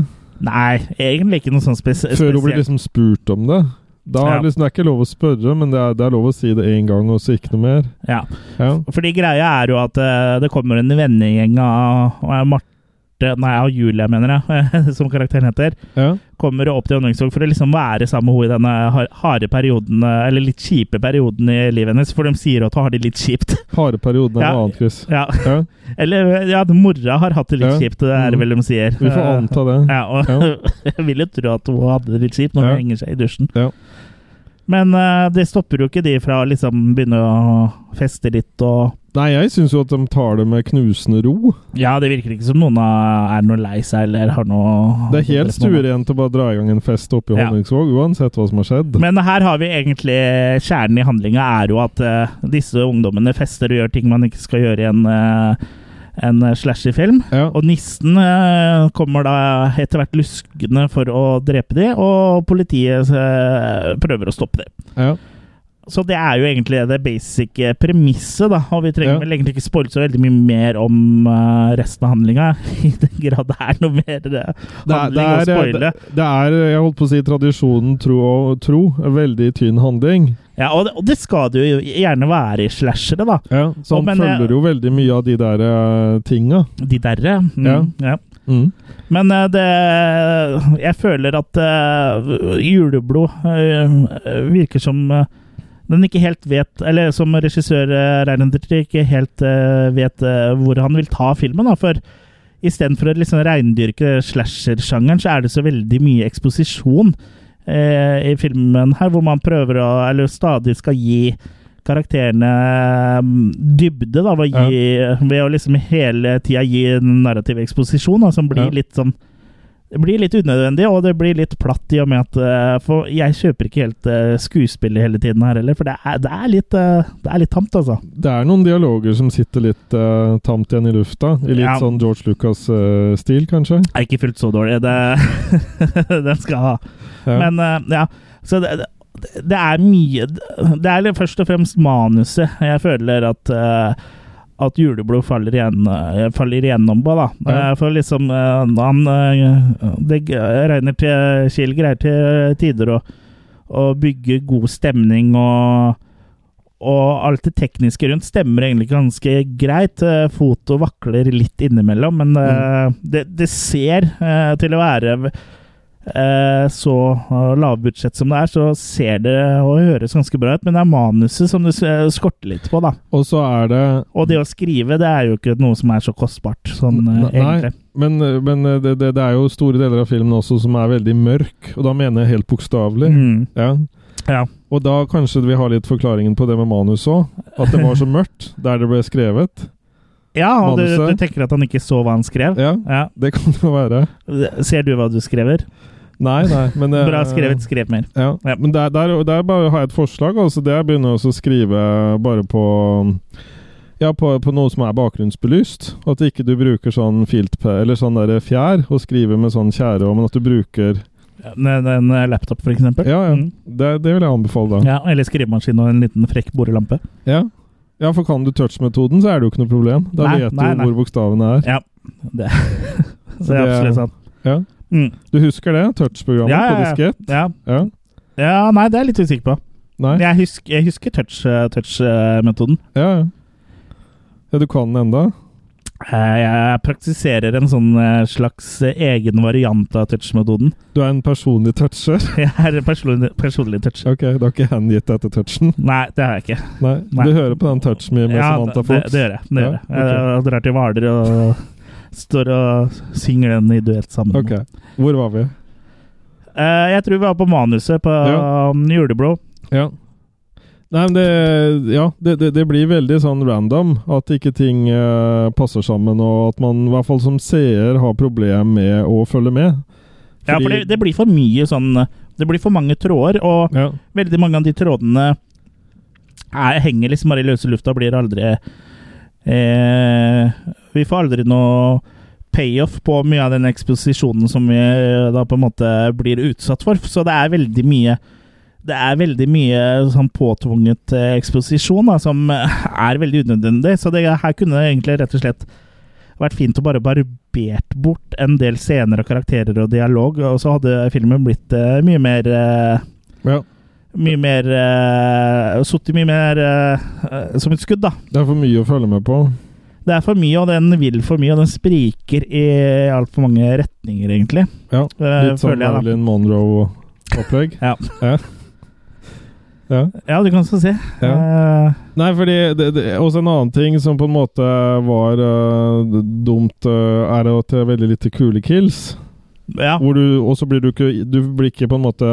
Nei, egentlig ikke noe sånn spes Før hun blir liksom spurt om det. Da er Ja. liksom, det er ikke lov å spørre, men det er, det er lov å si det én gang, og så ikke noe mer. Ja. Ja. Fordi greia er jo at uh, det kommer en vennegjeng av Marte Nei, av Julia, mener jeg, som karakteren heter. Ja. Kommer opp til Honningsvåg for å liksom være sammen med henne i denne har- harde perioden, eh, eller litt kjipe perioden i livet hennes, for de sier at hun har det litt kjipt. Hareperioden er Ja. noe annet, Chris. Ja. Eller ja, mora har hatt det litt kjipt, det er det vel de sier. Vi får anta det. Ja, og jeg vil jo tro at hun hadde det litt kjipt når hun henger seg i dusjen. Ja. Men uh, det stopper jo ikke de fra å liksom begynne å feste litt og Nei, jeg syns jo at de tar det med knusende ro. Ja, det virker ikke som noen er noe lei seg eller har noe Det er helt stuerent å bare dra i gang en fest oppe i Ja. Honningsvåg, uansett hva som har skjedd. Men her har vi egentlig kjernen i handlinga er jo at uh, disse ungdommene fester og gjør ting man ikke skal gjøre i en, uh, en slasherfilm. Ja. Og nissen eh, kommer da etter hvert luskende for å drepe de, og politiet eh, prøver å stoppe dem. Ja. Så det er jo egentlig det basic eh, premisset, da. Og vi trenger Ja. vel egentlig ikke spoile så veldig mye mer om eh, resten av handlinga, i den grad det er noe mer uh, Det er, handling det, å spoile. det, er, jeg holdt på å si, tradisjonen tro og tro. Veldig tynn handling. Ja, og det, og det skal det jo gjerne være i slashere, da. Ja, så Og han men, eh, følger jo veldig mye av de der uh, tinga. De derre. Mm, Ja. ja. Mm. Men eh, det Jeg føler at uh, juleblod uh, virker som eh, den ikke helt vet Eller som regissør Reinhardt ikke helt eh, vet eh, hvor han vil ta filmen. Da, for istedenfor å liksom reindyrke slasher-sjangeren, så er det så veldig mye eksposisjon eh, i filmen her, hvor man prøver å Eller stadig skal gi karakterene mm, dybde, da, ved å, gi, ved å liksom hele tida gi narrativ eksposisjon, da, som blir litt sånn det blir litt unødvendig, og det blir litt platt i og med at eh, For jeg kjøper ikke helt uh, skuespillet hele tiden her heller, for det er, det er, litt, eh, det er litt tamt, altså. Det er noen dialoger som sitter litt uh, tamt igjen i lufta. I litt Ja. sånn George Lucas-stil, kanskje. Er ikke fullt så dårlig. Det, den skal ha. Ja. Men uh, ja, så det, det- er mye Det er først og fremst manuset jeg føler at eh, at juleblod faller, igjen, eh, faller igjennom på, da. Ja. Eh, For liksom eh, Han Det regner til Kiel greier til tider å, å bygge god stemning og og alt det tekniske rundt stemmer egentlig ganske greit. Foto vakler litt innimellom, men mm. det, det ser til å være så uh, lavbudsjett som det er, så ser det og høres ganske bra ut. Men det er manuset som det skorter litt på, da. Og så er det Og det å skrive, det er jo ikke noe som er så kostbart, sånn eh, Nei, egentlig. men, men eh, det, det, det er jo store deler av filmen også som er veldig mørk, og da mener jeg helt bokstavelig. Mm. Ja. Ja. Og da kanskje vi har litt forklaringen på det med manus òg. At det var så mørkt der det ble skrevet. ja, og du, du tenker at han ikke så hva han skrev? Ja, Ja. det kan det være. Ser du hva du skrever? Nei, nei, men det, Bra skrevet, skrev mer. Ja, Ja. men der, der, der bare har jeg et forslag. Altså det er å begynne også å skrive bare på ja, på, på noe som er bakgrunnsbelyst. At ikke du bruker sånn eller sånn der fjær og skriver med sånn tjære, men at du bruker En, en laptop, for eksempel? Ja, ja. Mm. Det, det vil jeg anbefale, da. Ja, eller skrivemaskin og en liten frekk borelampe. Ja. ja, for kan du touch-metoden, så er det jo ikke noe problem. Da Nei, vet nei, du nei. hvor bokstavene er. Ja. Det, så det er absolutt sant. Ja. Mm. Du husker det? Touch-programmet Ja, ja, på ja. diskett? Ja. Ja. ja, nei, det er jeg litt usikker på. Jeg husker, jeg husker touch- touch-metoden. Ja, ja. Ja, du kan den enda? Eh, jeg praktiserer en sånn eh, slags eh, egen variant av touch-metoden. Du er en personlig toucher? Jeg er en personlig, personlig toucher. Ok, du har ikke hengitt deg til touchen? Nei, det har jeg ikke. Nei, Nei. Du hører på den touch me med Ja, Samantha det, Fox? det gjør jeg. Det gjør jeg. Okay. Jeg drar til Hvaler og står og synger den i duett sammen. Ok. Hvor var vi? Uh, jeg tror vi var på manuset på Ja. um, Juleblå. Ja. Nei, men det Ja, det, det, det blir veldig sånn random. At ikke ting uh, passer sammen, og at man i hvert fall som seer har problem med å følge med. Ja, for det, det blir for mye sånn Det blir for mange tråder, og Ja. veldig mange av de trådene er, henger liksom bare i løse lufta og blir aldri eh, Vi får aldri noe payoff på mye av den eksposisjonen som vi eh, da på en måte blir utsatt for. Så det er veldig mye det er veldig mye sånn påtvunget eh, eksposisjon da, som er veldig unødvendig. Så det her kunne det egentlig rett og slett vært fint å bare barbert bort en del scener og karakterer og dialog, og så hadde filmen blitt eh, mye mer eh, ja. Mye mer uh, Sittet mye mer eh, eh, som et skudd, da. Det er for mye å følge med på. Det er for mye, og den vil for mye, og den spriker i altfor mange retninger, egentlig. Ja, Eh, Litt sånn Marilyn Monroe-opplegg? Ja. ja. Ja. ja, du kan så si. Ja. Uh, Nei, fordi det, det, også en annen ting som på en måte var uh, dumt, uh, er at det er veldig lite kule kills. ja. Hvor du, og så blir du ikke Du blir ikke på en måte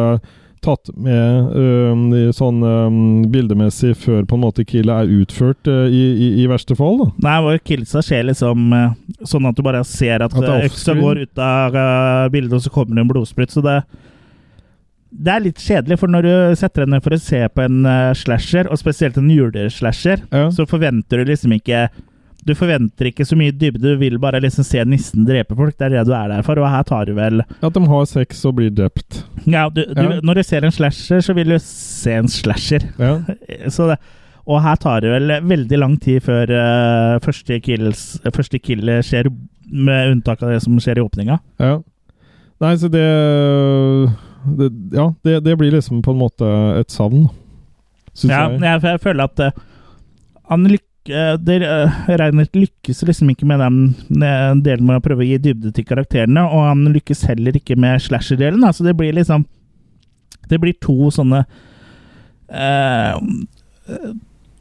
tatt med øhm, i sånn øhm, bildemessig før på en måte killet er utført øh, i, i, i verste fall. da. Nei, hvor killsa skjer liksom eh, sånn at du bare ser at, At eh, øksa går ut av eh, bildet, og så kommer det en blodsprut. Så det, det er litt kjedelig, for når du setter deg ned for å se på en slasher, og spesielt en juleslasher, Ja. så forventer du liksom ikke Du forventer ikke så mye dybde, du vil bare liksom se nissen drepe folk. Det er det du er der for, og her tar du vel At de har sex og blir drept. Ja, du, du, Ja. når du ser en slasher, så vil du se en slasher. Ja. Så det, og her tar det vel veldig lang tid før uh, første, kills, første kill skjer, med unntak av det som skjer i åpninga. ja. Nei, så det, det Ja, det, det blir liksom på en måte et savn, syns Ja, jeg. jeg, jeg føler at uh, han lyk, eh, det, uh, Reinert lykkes liksom ikke med den eh, delen med å prøve å gi dybde til karakterene, og han lykkes heller ikke med slasher-delen. Altså, det blir liksom Det blir to sånne eh,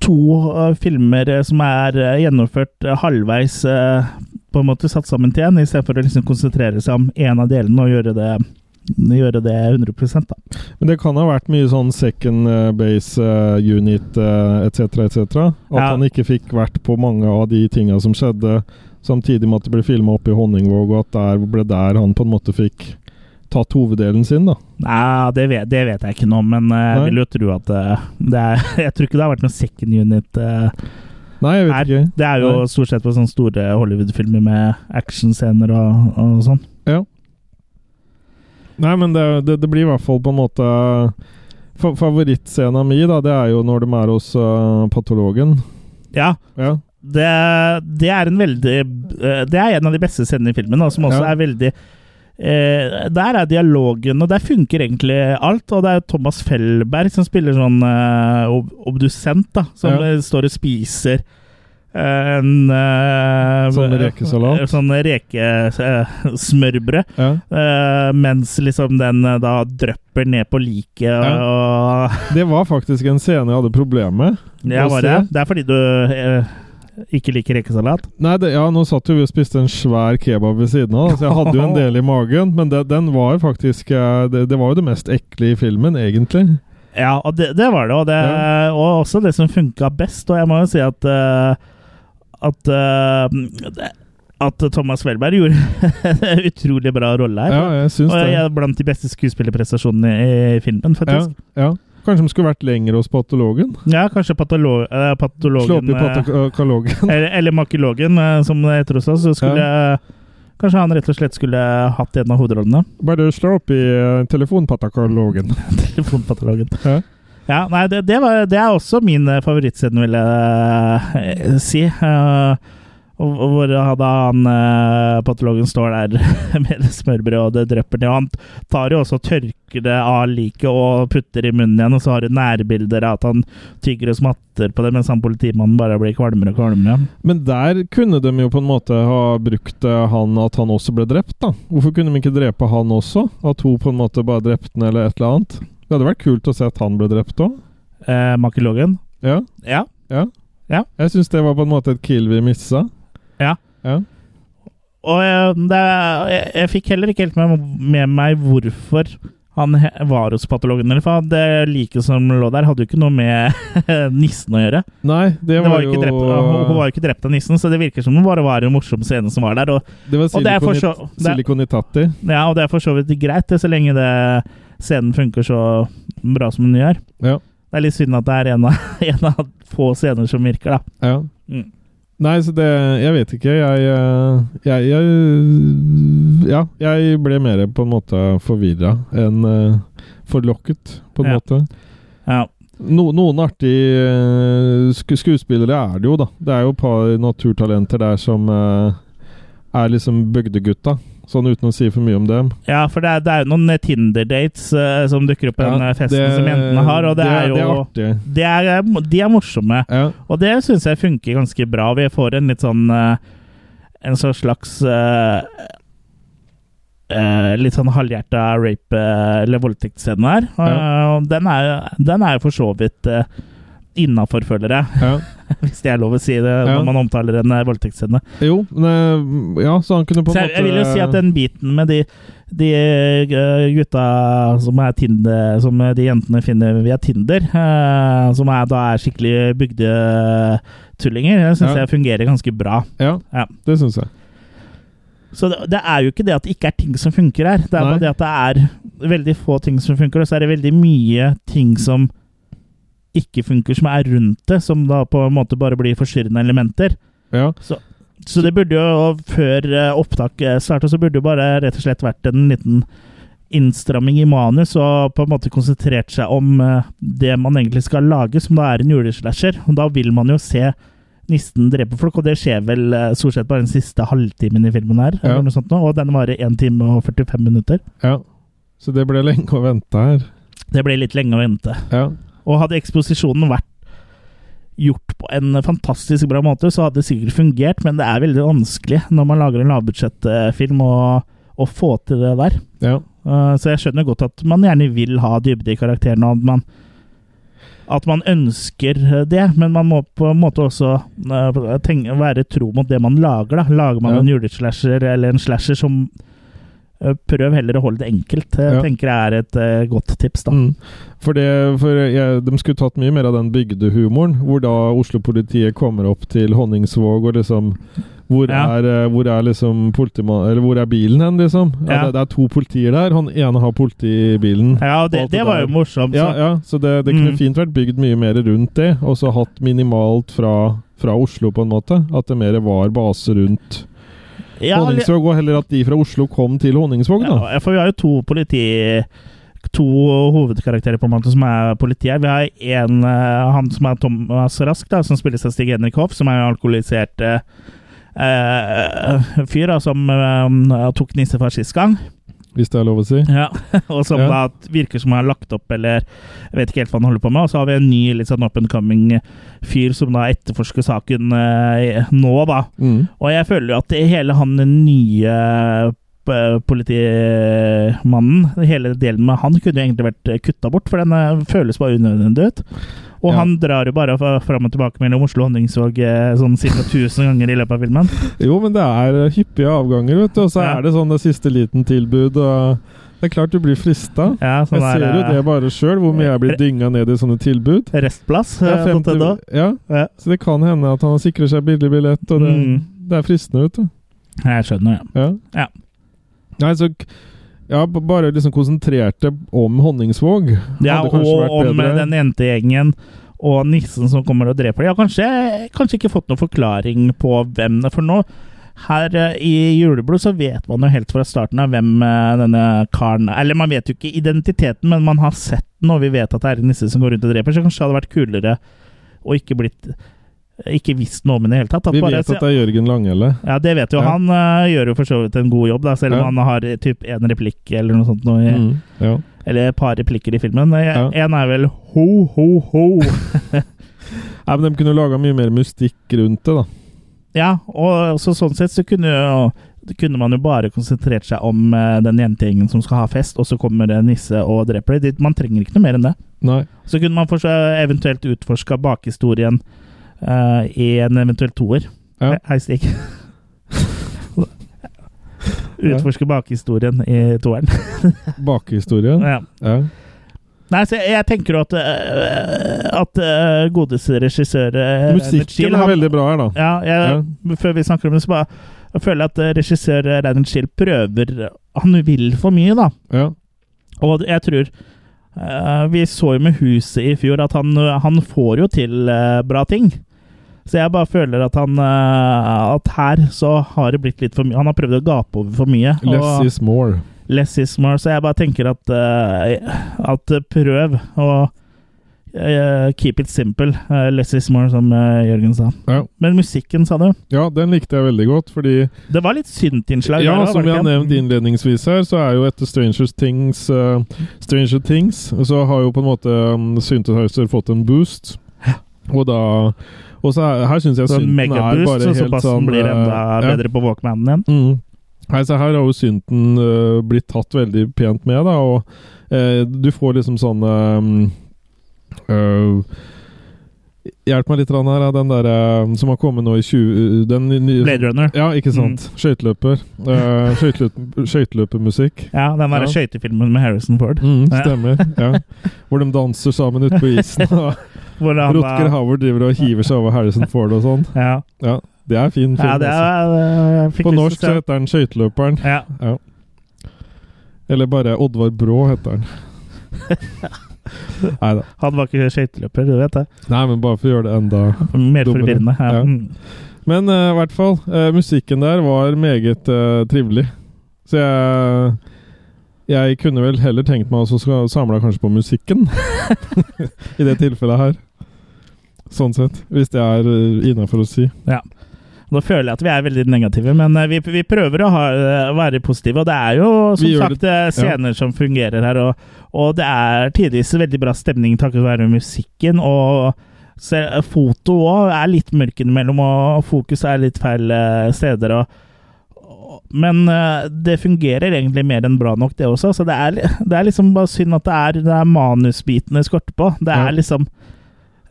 To eh, filmer eh, som er eh, gjennomført eh, halvveis eh, på en måte satt sammen til en, istedenfor å liksom konsentrere seg om én av delene og gjøre det, gjøre det 100 da. Men det kan ha vært mye sånn second eh, base eh, unit etc., etc. At Ja. han ikke fikk vært på mange av de tinga som skjedde, samtidig med at det ble filma oppe i Honningvåg, og at der ble der han på en måte fikk tatt hoveddelen sin, da. Nei, det vet, det vet jeg ikke nå, men eh, jeg Nei. vil jo tro at eh, det er Jeg tror ikke det har vært noen second unit eh, Nei, jeg vet her. ikke. Det er jo Nei. stort sett på sånne store Hollywood-filmer med actionscener og, og sånn. Ja. Nei, men det, det, det blir i hvert fall på en måte fa Favorittscena mi, da, det er jo når de er hos uh, patologen. Ja, Ja. det, det er en veldig eh, Det er en av de beste scenene i filmen, da, som også Ja. er veldig eh, Der er dialogen, og der funker egentlig alt. Og det er Thomas Fellberg som spiller sånn eh, obdusent, da, som Ja. står og spiser en uh, Sånn rekesalat? Sånn rekesmørbrød. ja. uh, mens liksom den eh, da drypper ned på liket og Det var faktisk en scene jeg hadde problemer med. Ja, var det? Det er fordi du eh, ikke liker rekesalat? Nei, det, ja, nå satt jo vi og spiste en svær kebab ved siden av, så jeg hadde jo en del i magen. Men det, den var faktisk eh, det, det var jo det mest ekle i filmen, egentlig. Ja, og det, det var det. Og, det, og også det som funka best. Og jeg må jo si at eh, at uh, at Thomas Welberg gjorde en utrolig bra rolle her. Ja, jeg synes og jeg er blant de beste skuespillerprestasjonene i filmen, faktisk. ja. Kanskje de skulle vært lenger hos patologen? Ja, kanskje patolo eh, patologen Slå opp i eh, patologen. eller, eller makologen, som det heter hos oss. Så skulle Kanskje han rett og slett skulle hatt en av hovedrollene. Bare slå opp i telefonpatologen. Telefonpatologen. Ja. Ja, nei, det, det, var, det er også min eh, favorittscene, vil jeg eh, si. Uh, hvor da han eh, patologen står der med smørbrød, og det drypper ned. Han tar jo også og tørker det av liket og putter i munnen igjen, og så har du nærbilder av at han tygger og smatter på det, mens han politimannen bare blir kvalmere og kvalmere. Men der kunne de jo på en måte ha brukt han at han også ble drept, da. Hvorfor kunne de ikke drepe han også? At hun på en måte bare drepte han, eller et eller annet? Det hadde vært kult å se at han ble drept òg. Eh, Makilogen? Ja. Ja. ja. Ja. Jeg syns det var på en måte et kill vi missa. Ja. Ja. Og eh, det, jeg, jeg fikk heller ikke helt med, med meg hvorfor han he- var hos patologen. Eller for det liket som lå der, hadde jo ikke noe med nissen å gjøre. Nei, det Det var, var jo drept, hun hun var jo ikke drept av nissen, så det virker som hun bare var en morsom scene som var der. Og, Det var Siliconitati. ja, og det er for så vidt greit, det, så lenge det, scenen funker så bra som den gjør. Ja. Det er litt synd at det er en av, en av få scener som virker, da. ja. Mm. Nei, så det Jeg vet ikke. Jeg eh, Jeg, jeg Ja, jeg ble mer på en måte forvirra enn eh, forlokket, på en Ja. måte. Ja. No, noen artige eh, skuespillere er det jo, da. Det er jo et par naturtalenter der som er liksom bygdegutta. Sånn uten å si for mye om dem. Ja, for det er, det jo noen Tinder-dates uh, som dukker opp på Ja, den festen det- som jentene har, og det, er jo Det er det er, eh, De er morsomme, Ja. og det syns jeg funker ganske bra. Vi får en litt sånn uh, En sånn slags uh, eh, Litt sånn halvhjerta rape- eh, eller voldtektsscene her. Eh, og den er den er jo for så vidt innafor, føler jeg. Ja. Hvis det er lov å si det når man omtaler en eh, voldtektsscene. Jo, men eh, Ja, så han kunne på en jeg, måte jeg vil jo si at den biten med de, de eh, gutta som er Tinder, som de jentene finner via Tinder, som er, da er skikkelig bygdetullinger, det syns Ja. jeg fungerer ganske bra. Ja, Ja. det syns jeg. Så det, det er jo ikke det at det ikke er ting som funker her, det er Nei. bare det at det er veldig få ting som funker, og så er det veldig mye ting som ikke funker, som er rundt det, som da på en måte bare blir forstyrrende elementer. Ja. Så det burde jo, før opptak starta, startet, så burde det jo bare rett og slett vært en liten innstramming i manus, og på en måte konsentrert seg om eh, det man egentlig skal lage, som da er en juleslasher. Og da vil man jo se nissen drepe folk, og det skjer vel eh, stort sett bare den siste halvtimen i filmen her, Ja. eller noe sånt nå, og den varer 1 time og 45 minutter. ja. Så det ble lenge å vente her. Det ble litt lenge å vente. Ja. Og hadde eksposisjonen vært gjort på en fantastisk bra måte, så hadde det sikkert fungert, men det er veldig vanskelig når man lager en lavbudsjettfilm å, å få til det der. ja. Uh, så jeg skjønner godt at man gjerne vil ha dybde i karakterene, og at man, at man ønsker det, men man må på en måte også uh, tenke, være tro mot det man lager. Da. Lager man Ja. en juleslasher eller en slasher som Prøv heller å holde det enkelt. Ja. tenker jeg er et uh, godt tips, da. Mm. For, det, for jeg, de skulle tatt mye mer av den bygdehumoren, hvor da Oslo-politiet kommer opp til Honningsvåg og liksom hvor, Ja. er, eh, hvor er liksom Eller hvor er bilen hen, liksom? Ja, det, det er to politier der. Han ene har politibilen. Ja, det, det det var jo morsomt. Så- ja, så det, det kunne Mm. fint vært bygd mye mer rundt det, og så hatt minimalt fra, fra Oslo, på en måte. At det mer var base rundt Ja, Honningsvåg, og heller at de fra Oslo kom til Honningsvåg, da. Ja, for vi har jo to politi... To hovedkarakterer på en måte som er politi her. Vi har en, eh, han som er Thomas Rask, da, som spilles av Stig Henrik Hoff, som er en alkoholisert eh, eh, fyr da, som eh, tok nissefar sist gang. Hvis det er lov å si. Ja, og som Ja. virker som han har lagt opp, eller jeg vet ikke helt hva han holder på med. Og så har vi en ny litt sånn up and coming fyr som da etterforsker saken eh, nå, da. Mm. Og jeg føler jo at det hele han nye eh, politimannen, hele delen med han, kunne jo egentlig vært kutta bort, for den eh, føles bare unødvendig ut. Og Ja. han drar jo bare fra- fram og tilbake mellom Oslo og Honningsvåg eh, sånn ca. 1000 ganger i løpet av filmen. Jo, men det er eh, hyppige avganger, vet du. Og så Ja. er det sånn det siste liten tilbud. Og det er klart du blir frista. Ja, sånn Jeg ser jo eh, det bare sjøl, hvor mye jeg blir dynga ned i sånne tilbud. Restplass. Ja, eh, 50, ja, Ja. så det kan hende at han sikrer seg billig billett, og det, Mm. det er fristende, vet du. Jeg skjønner, ja. Ja. Ja. Nei, så ja, bare liksom konsentrerte om Honningsvåg. Ja, og om den jentegjengen og nissen som kommer og dreper dem. Jeg har kanskje, kanskje ikke fått noen forklaring på hvem det For nå, her eh, i Juleblod, så vet man jo helt fra starten av hvem eh, denne karen er. Eller man vet jo ikke identiteten, men man har sett den, og vi vet at det er en nisse som går rundt og dreper, så kanskje det hadde vært kulere og ikke blitt ikke visst noe om i det hele tatt. At Vi vet at det er Jørgen Langhelle. Ja, det vet jo Ja. han. uh, gjør jo for så vidt en god jobb, da, selv om Ja. han har eh, typ én replikk eller noe sånt. Noe, i- Mm, ja. Eller et par replikker i filmen. Én er vel ho, ho, ho. Nei, men De kunne laga mye mer mystikk rundt det, da. ja, og så sånn sett så kunne jo kunne man jo bare konsentrert seg om eh, den jentegjengen som skal ha fest, og så kommer det nisse og dreper dem. Man trenger ikke noe mer enn det. Nei. Så kunne man eventuelt utforska bakhistorien eh, i en eventuell toer. Ja. Hei, Stig. Utforske bakhistorien i toeren. Bakhistorien. ja. Ja. Nei, så jeg, jeg tenker jo at uh, At uh, godeste regissør uh, Musikken Schill, er veldig bra her, da. Ja, jeg, før vi snakker om det, så bare jeg føler at uh, regissør Reinhard Schill prøver Han vil for mye, da. Ja. Og jeg tror eh, Vi så jo med Huset i fjor at han, han får jo til eh, bra ting. Så jeg bare føler at han eh, At her så har det blitt litt for mye Han har prøvd å gape over for mye. Less is more. less is more. Så jeg bare tenker at eh, At prøv å eh, keep it simple. Eh, less is more, som eh, Jørgen sa. Ja. Men musikken, sa du? ja, den likte jeg veldig godt, fordi Det var litt syntinnslag. Ja, der, som jeg har nevnt innledningsvis her, så er jo etter Stranger Things uh, Stranger Things, så har jo på en måte um, Synthesizer fått en boost. Og da Og så er, her syns jeg Så synten er bare helt såpass sånn blir eh, enda ja. bedre på Walkmanen igjen. Mm. Nei, så her har jo synten uh, blitt tatt veldig pent med, da, og uh, du får liksom sånn um, uh, Hjelp meg litt her, den der eh, som har kommet nå i 20 den Blade Runner. Ja, ikke sant. Skøyteløper. Uh, Skøyteløpermusikk. Ja, den derre Ja. skøytefilmen med Harrison Ford. Mm, stemmer. ja. Hvor de danser sammen ute på isen. og Rutger Howard driver og hiver seg over Harrison Ford og sånn. Ja. Ja, det er fin film. ja, det altså. er, jeg På norsk så heter den Skøyteløperen. Ja. Ja. Eller bare Oddvar Brå heter han. Nei da. Han var ikke skøyteløper, du vet det. Nei, men bare for å gjøre det enda Mer Dummere. forvirrende. Ja. Ja. Mm. Men i i hvert fall, uh, musikken der var meget uh, trivelig. Så jeg Jeg kunne vel heller tenkt meg å samle kanskje på musikken. I det tilfellet her. Sånn sett. Hvis det er uh, innafor å si. Ja. Nå føler jeg at vi er veldig negative, men eh, vi, vi prøver å ha, eh, være positive. Og det er jo som sagt det- scener scener som fungerer her, og, og det er tidvis veldig bra stemning takket være musikken. Og se, foto òg er litt mørk innimellom, og fokus er litt feil eh, steder. og men eh, det fungerer egentlig mer enn bra nok, det også. Så det er, det er liksom bare synd at det er, det er manusbiten det skorter på. Det er Ja. liksom eh,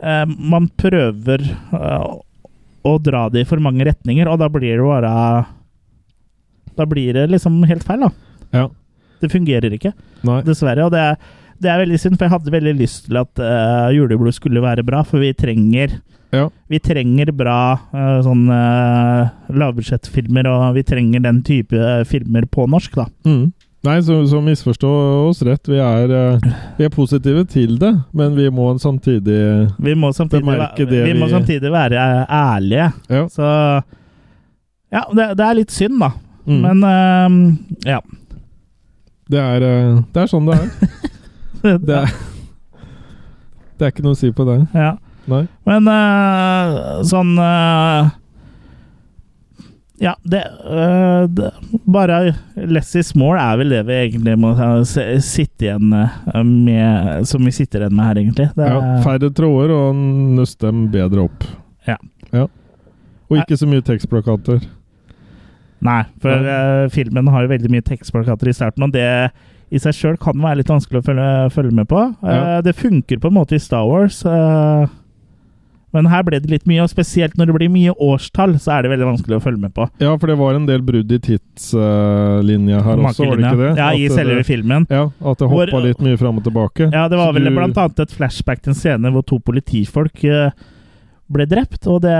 Man prøver eh, å dra det i for mange retninger, og da blir det bare Da blir det liksom helt feil, da. Ja. Det fungerer ikke, Nei. dessverre. Og det er, det er veldig synd, for jeg hadde veldig lyst til at uh, Juleblod skulle være bra, for vi trenger Ja. vi trenger bra uh, sånn uh, lavbudsjettfilmer, og vi trenger den type eh, filmer på norsk, da. Mm. Nei, så, så misforstå oss rett. Vi er, eh, vi er positive til det, men vi må samtidig Vi må samtidig, Bemerke det vi vi må samtidig være eh, ærlige. Ja. Så Ja, det, det er litt synd, da. Mm. Men eh, ja. Det er, eh, det er sånn det er. Det er, det er ikke noe å si på det. ja. Nei. Men uh, sånn eh, Ja, det, eh, det Bare less is more er vel det vi egentlig må sitte igjen eh, med Som vi sitter igjen med her, egentlig. Er, Ja, færre tråder og nøst dem bedre opp. Ja. ja. Og ikke så mye tekstplakater. Nei, for eh, filmen har jo veldig mye tekstplakater i starten, og det i seg sjøl kan være litt vanskelig å følge, følge med på. Ja. det funker på en måte i Star Wars, eh, men her ble det litt mye, og spesielt når det blir mye årstall, så er det veldig vanskelig å følge med på. Ja, for det var en del brudd i tidslinja her også, var det ikke det? Ja, i At selve det, filmen. ja, at det hoppa Hvor- litt mye fram og tilbake. Ja, det var vel du- blant annet et flashback til en scene hvor to politifolk uh, ble drept, og det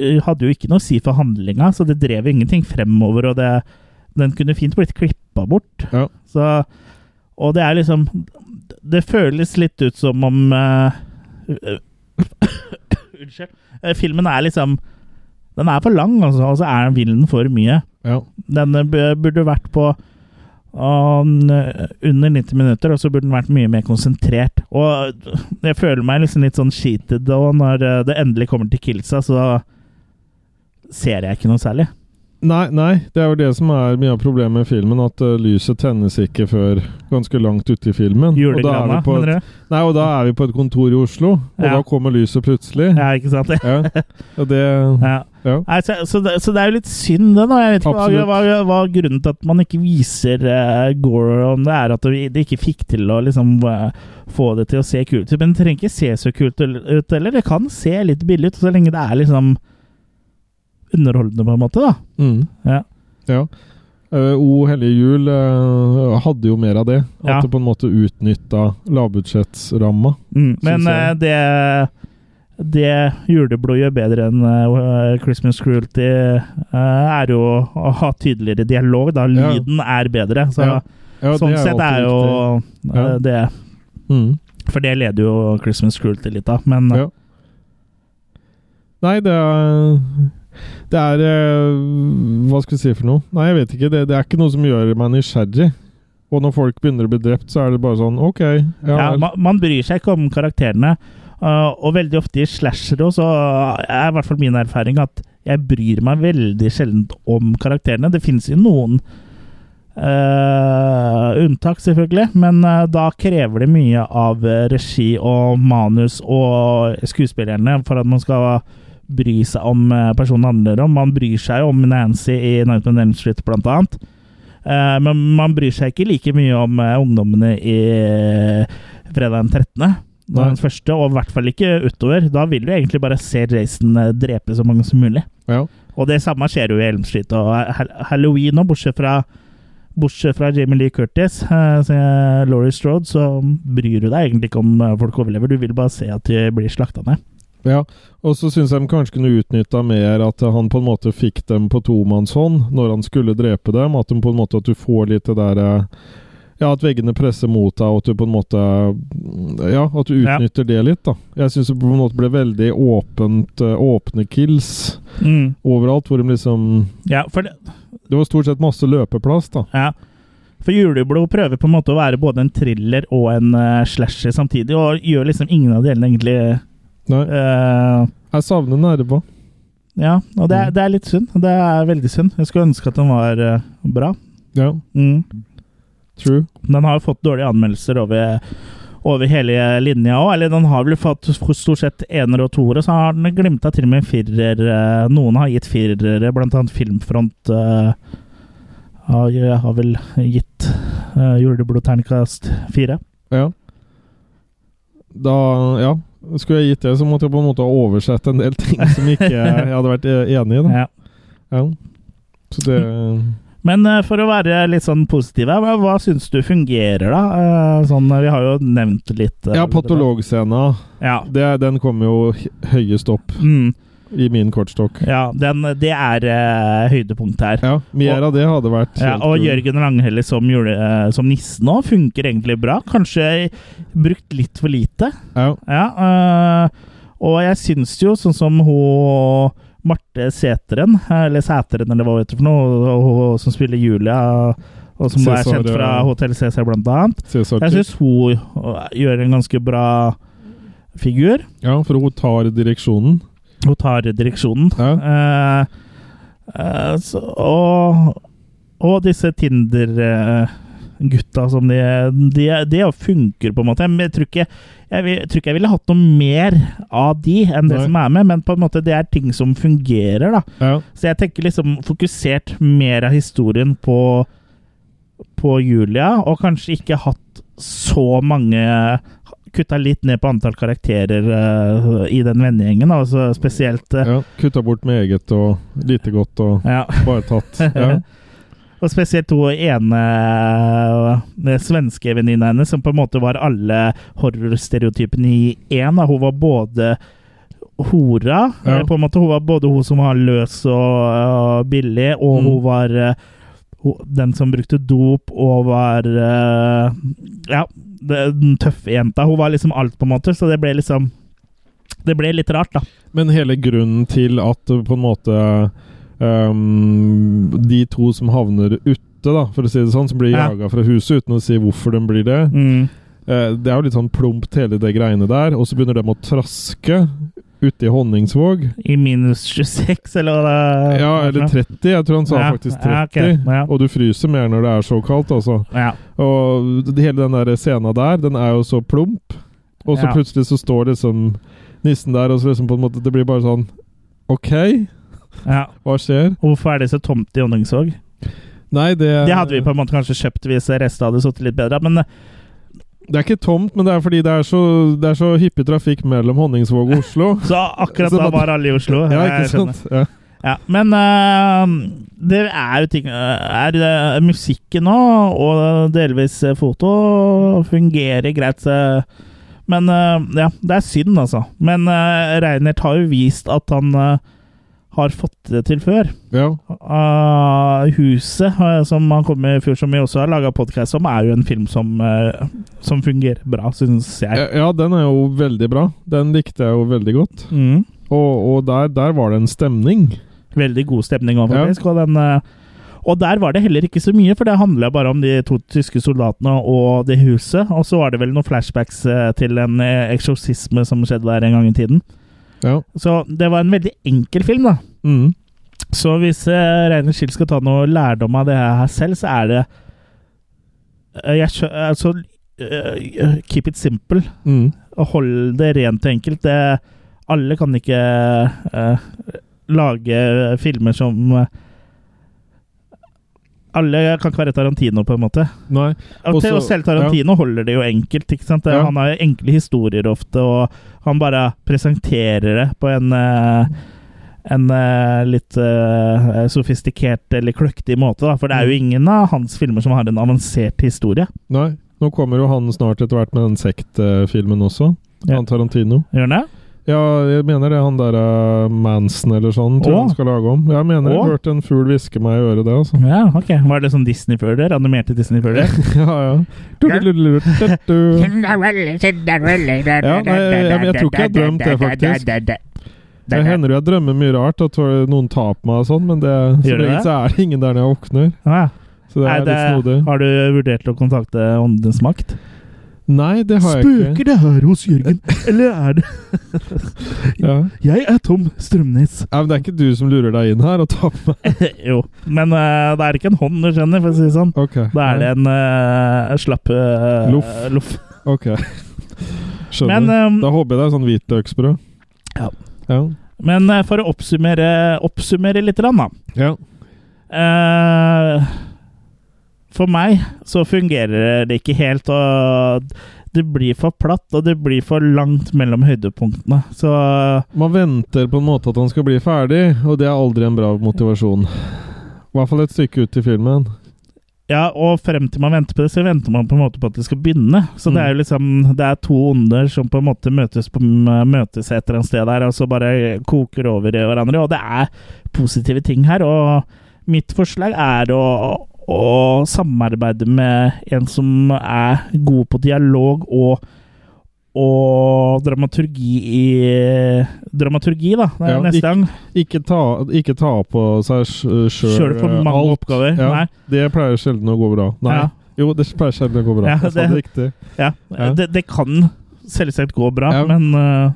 eh, hadde jo ikke noe å si for handlinga, så det drev ingenting fremover, og det, den kunne fint blitt klippa bort. Ja. Så, og det er liksom Det føles litt ut som om eh, Unnskyld. Eh, Filmen er liksom Den er for lang, altså, og så er den villen for mye. Ja. Den eh, burde vært på eh, under 90 minutter, og så burde den vært mye mer konsentrert. Og jeg føler meg liksom litt sånn cheated og når det endelig kommer til Kilsa, så ser jeg ikke noe særlig. Nei, nei, det er jo det som er mye av problemet med filmen, at uh, lyset tennes ikke før ganske langt ute i filmen. Og da, er vi på mener et, nei, og da er vi på et kontor i Oslo, og Ja. da kommer lyset plutselig. Ja, ikke sant? Ja, og det Ja. Ja. Nei, så, så, det, så det er jo litt synd, det. da. Jeg vet ikke hva, hva, hva grunnen til at man ikke viser uh, Gore, om det er at de ikke fikk til å liksom uh, få det til å se kult ut. Men det trenger ikke se så kult ut heller. Det kan se litt billig ut, så lenge det er liksom underholdende, på en måte. da. Mm. Ja. Ja. Eh, o hellige jul eh, hadde jo mer av det. At Ja. det på en måte utnytta lavbudsjettsramma. Mm. Men eh, det det juleblod gjør bedre enn Christmas Cruelty, er jo å ha tydeligere dialog. da Ja. Lyden er bedre. Så Ja. Ja, sånn er sett er jo det Mm. For det leder jo Christmas Cruelty litt av. Men Ja. Nei, det er Det er eh, Hva skal vi si for noe? Nei, jeg vet ikke. Det, det er ikke noe som gjør meg nysgjerrig. Og når folk begynner å bli drept, så er det bare sånn OK. Ja, ja, man, man bryr seg ikke om karakterene. Uh, og veldig ofte i slashere så er i hvert fall min erfaring at jeg bryr meg veldig sjelden om karakterene. Det finnes jo noen uh, unntak, selvfølgelig, men uh, da krever det mye av regi og manus og skuespillerne for at man skal bry seg om eh, personen handler om. Man bryr seg jo om Nancy i Nightman Elm Street, blant annet. Eh, men man bryr seg ikke like mye om eh, ungdommene i fredag den 13. Nei. Den første, og i hvert fall ikke utover. Da vil du egentlig bare se Jason drepe så mange som mulig. ja. Og det samme skjer jo i Elm Street og Halloween òg, bortsett fra Bortsett fra Jamie Lee Curtis, Laurie Strode, så bryr du deg egentlig ikke om folk overlever. Du vil bare se at de blir slakta ned. Ja, og så syns jeg de kanskje kunne utnytta mer at han på en måte fikk dem på tomannshånd når han skulle drepe dem. At, de på en måte, at du får litt det der Ja, at veggene presser mot deg, og at du på en måte Ja, at du Ja. utnytter det litt, da. Jeg syns det på en måte ble veldig åpent eh, åpne kills overalt, hvor de liksom Ja, for det, Det var stort sett masse løpeplass, da. Ja. For Juleblod prøver på en måte å være både en thriller og en uh, slasher samtidig, og gjør liksom ingen av delene egentlig Nei. Uh, Jeg savner nerva. Ja, og det er, det er litt synd. Det er veldig synd. Jeg skulle ønske at den var uh, bra. Ja, Mm. true. Den har jo fått dårlige anmeldelser over, over hele linja òg. Eller den har vel fått stort sett enere og toere, så har den glimta til og med firer. Uh, Noen har gitt firere, blant annet Filmfront. eh, har, har vel gitt uh, Juleblod fire. Ja. Da Ja. Skulle jeg gitt det, så måtte jeg på en måte ha oversett en del ting som ikke jeg hadde vært e- enig i. da. Ja. Ja. Så det Men eh, for å være litt sånn positiv her, hva, syns du fungerer, da? Eh, sånn, vi har jo nevnt litt eh, Ja, patologscena. Ja. Det, den kommer jo høyest opp Mm, i min kortstokk. ja den, det er uh, høydepunktet her. Ja, mer av det hadde vært Ja, og cool. Jørgen Langhelle som, jule, eh, som nissen òg funker egentlig bra. Kanskje brukt litt for lite. Ja. Ja, uh, og jeg syns jo, sånn som hun Marte Sæteren, eller Sæteren, eller hva vet du for noe, hun som spiller Julia, og som er kjent fra. Hotell Cæsar, blant annet. Jeg syns hun gjør en ganske bra figur. Ja, for hun tar direksjonen. Hun tar direksjonen. Ja. Uh, så, og, og disse Tinder-gutta som de, de, de funker, på en måte. Jeg tror ikke jeg, vil, tror ikke jeg ville hatt noe mer av de enn det Nei. som er med, men på en måte det er ting som fungerer, da. Ja. Så jeg tenker liksom fokusert mer av historien på, på Julia, og kanskje ikke hatt så mange Kutta litt ned på antall karakterer uh, i den vennegjengen, altså spesielt uh, ja. Kutta bort meget og lite godt og ja. bare tatt. Ja. Og spesielt hun ene uh, svenske venninna hennes, som på en måte var alle horrorstereotypene i én. Hun var både hora, Ja. på en måte. Hun var både hun som var løs og, billig, og Mm. hun var den som brukte dop og var Ja, den tøffe jenta. Hun var liksom alt, på en måte, så det ble liksom Det ble litt rart, da. Men hele grunnen til at på en måte um, de to som havner ute, da, for å si det sånn, som blir Ja. jaga fra huset uten å si hvorfor de blir det. Mm. uh, det er jo litt sånn plumpt, hele det greiene der. Og så begynner de å traske ute i Honningsvåg. I minus 26, eller hva det Ja, eller 30. Jeg tror han sa Ja, faktisk ja, 30. ja. Og du fryser mer når det er så kaldt, altså. Ja. Og hele den der scena der, den er jo så plump. Og så plutselig så står liksom nissen der, og så liksom på en måte Det blir bare sånn OK, ja. hva skjer? Hvorfor er det så tomt i Honningsvåg? Nei, det Det hadde vi på en måte kanskje kjøpt hvis resten hadde sittet litt bedre, men Det er ikke tomt, men det er fordi det er så, det er så hyppig trafikk mellom Honningsvåg og Oslo. så akkurat Så da var alle i Oslo. Ja, ikke sant? Ja. Ja, men uh, det er jo ting øh, Er det musikken nå, og delvis foto, fungerer greit. så- Men uh, ja, det er synd, altså. Men uh, Reinert har jo vist at han øh, har fått det til før. ja. Uh, huset, uh, som han kom med i fjor, som vi også har laga podkast om, er jo en film som, uh, som fungerer bra, syns jeg. Ja, den er jo veldig bra. Den likte jeg jo veldig godt. Mm. Og, og der, der var det en stemning. Veldig god stemning òg, Ja. Og, den, eh, og der var det heller ikke så mye, for det handla bare om de to tyske soldatene og det huset. Og så var det vel noen flashbacks til en eksorsisme som skjedde der en gang i tiden. Ja. Så det var en veldig enkel film, da. Mm. Så hvis uh, Reiner Schild skal ta noe lærdom av det her selv, så er det uh, jeg, Altså uh, Keep it simple. Mm. Og hold det rent og enkelt. Det, alle kan ikke lage filmer som Alle kan ikke være Tarantino, på en måte. Nei. Og, til, Også- og selv Tarantino holder det jo enkelt. ikke sant? Ja. Han har jo enkle historier ofte, og han bare presenterer det på en eh, en eh, litt uh, sofistikert eller kløktig måte, da. For det er jo Mm. ingen av hans filmer som har en avansert historie. Nei. Nå kommer jo han snart etter hvert med den sektfilmen også. Ja. Han Tarantino. Gjør han det? Ja, jeg mener det er han der uh, Manson eller sånn, tror jeg Åh. han skal lage om. Jeg mener jeg Åh. hørte en fugl hviske meg i øret, det, altså. Ja, ok. Var det sånn Disney-føler? Animerte Disney-føler? ja, ja. Du-du-du-du-du-du. Ja, nei, jeg, jeg, jeg tror ikke jeg har drømt det, faktisk. Det hender jo jeg drømmer mye rart, at noen tar på meg og sånn, men det, så, regel så er det ingen der når jeg våkner. Ah, ja. Så det Nei, er det, litt snodig. har du vurdert å kontakte Åndens makt? Nei, det har jeg ikke. Spøker det her hos Jørgen, eller er det Ja. Jeg er Tom Strømnes. Ja, men det er ikke du som lurer deg inn her og tar på meg? jo, men uh, det er ikke en hånd, du kjenner, for å si det sånn. Okay. Da er det en uh, slapp uh, Loff. Ok. Skjønner. Men, um, da håper jeg det er sånn hvitløksbrød. Ja. Ja. Men for å oppsummere, oppsummere litt, da. ja. Eh, for meg så fungerer det ikke helt, og det blir for platt, og det blir for langt mellom høydepunktene. Så Man venter på en måte at han skal bli ferdig, og det er aldri en bra motivasjon. I hvert fall et stykke ut i filmen. Ja, og frem til man venter på det, så venter man på en måte på at det skal begynne. Så det er jo liksom Det er to onder som på en måte møtes på møtes et eller annet sted der, og så bare koker over i hverandre. Og det er positive ting her. Og mitt forslag er å, å samarbeide med en som er god på dialog og og dramaturgi i Dramaturgi, da, Ja, neste gang. Ikke ta, ikke ta på seg sjøl alt. for mange oppgaver. Ja. Det pleier sjelden å gå bra. Nei. Ja. Jo, det pleier sjelden å gå bra. Ja, det- det. Det, det kan selvsagt gå bra, men uh,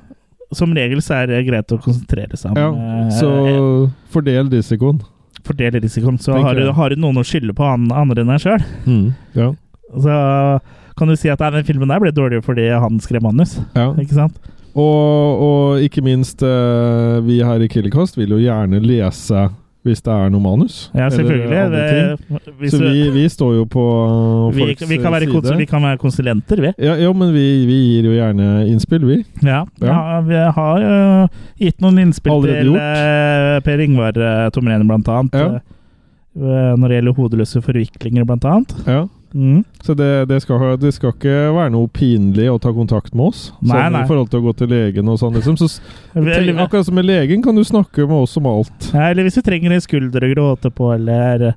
som regel så er det greit å konsentrere seg om Ja, så fordel risikoen. Fordele risikoen. Så har du, har du noen å skylde på an, andre enn deg sjøl. Ja. Så kan du si at den filmen der ble dårligere fordi han skrev manus. ja. Ikke sant? Og, og ikke minst, eh, vi her i Killercast vil jo gjerne lese hvis det er noe manus. Ja, selvfølgelig. Det, hvis Så vi, vi står jo på folks vi, kan være side. vi kan være konsulenter, vi. Ja, jo, men vi, vi gir jo gjerne innspill, vi. Ja, Ja. ja. vi har uh, gitt noen innspill Allerede til gjort. uh, Per Ingvar uh, Tomrene, blant annet. Ja. Uh, når det gjelder hodeløse forviklinger, blant annet. Ja. Mm. Så det, det, skal, det skal ikke være noe pinlig å ta kontakt med oss. Nei, sånn, nei. I forhold til å gå til legen og sånn. Liksom. Så, tenk, akkurat som med legen kan du snakke med oss om alt. ja, eller hvis du trenger en gråte på, eller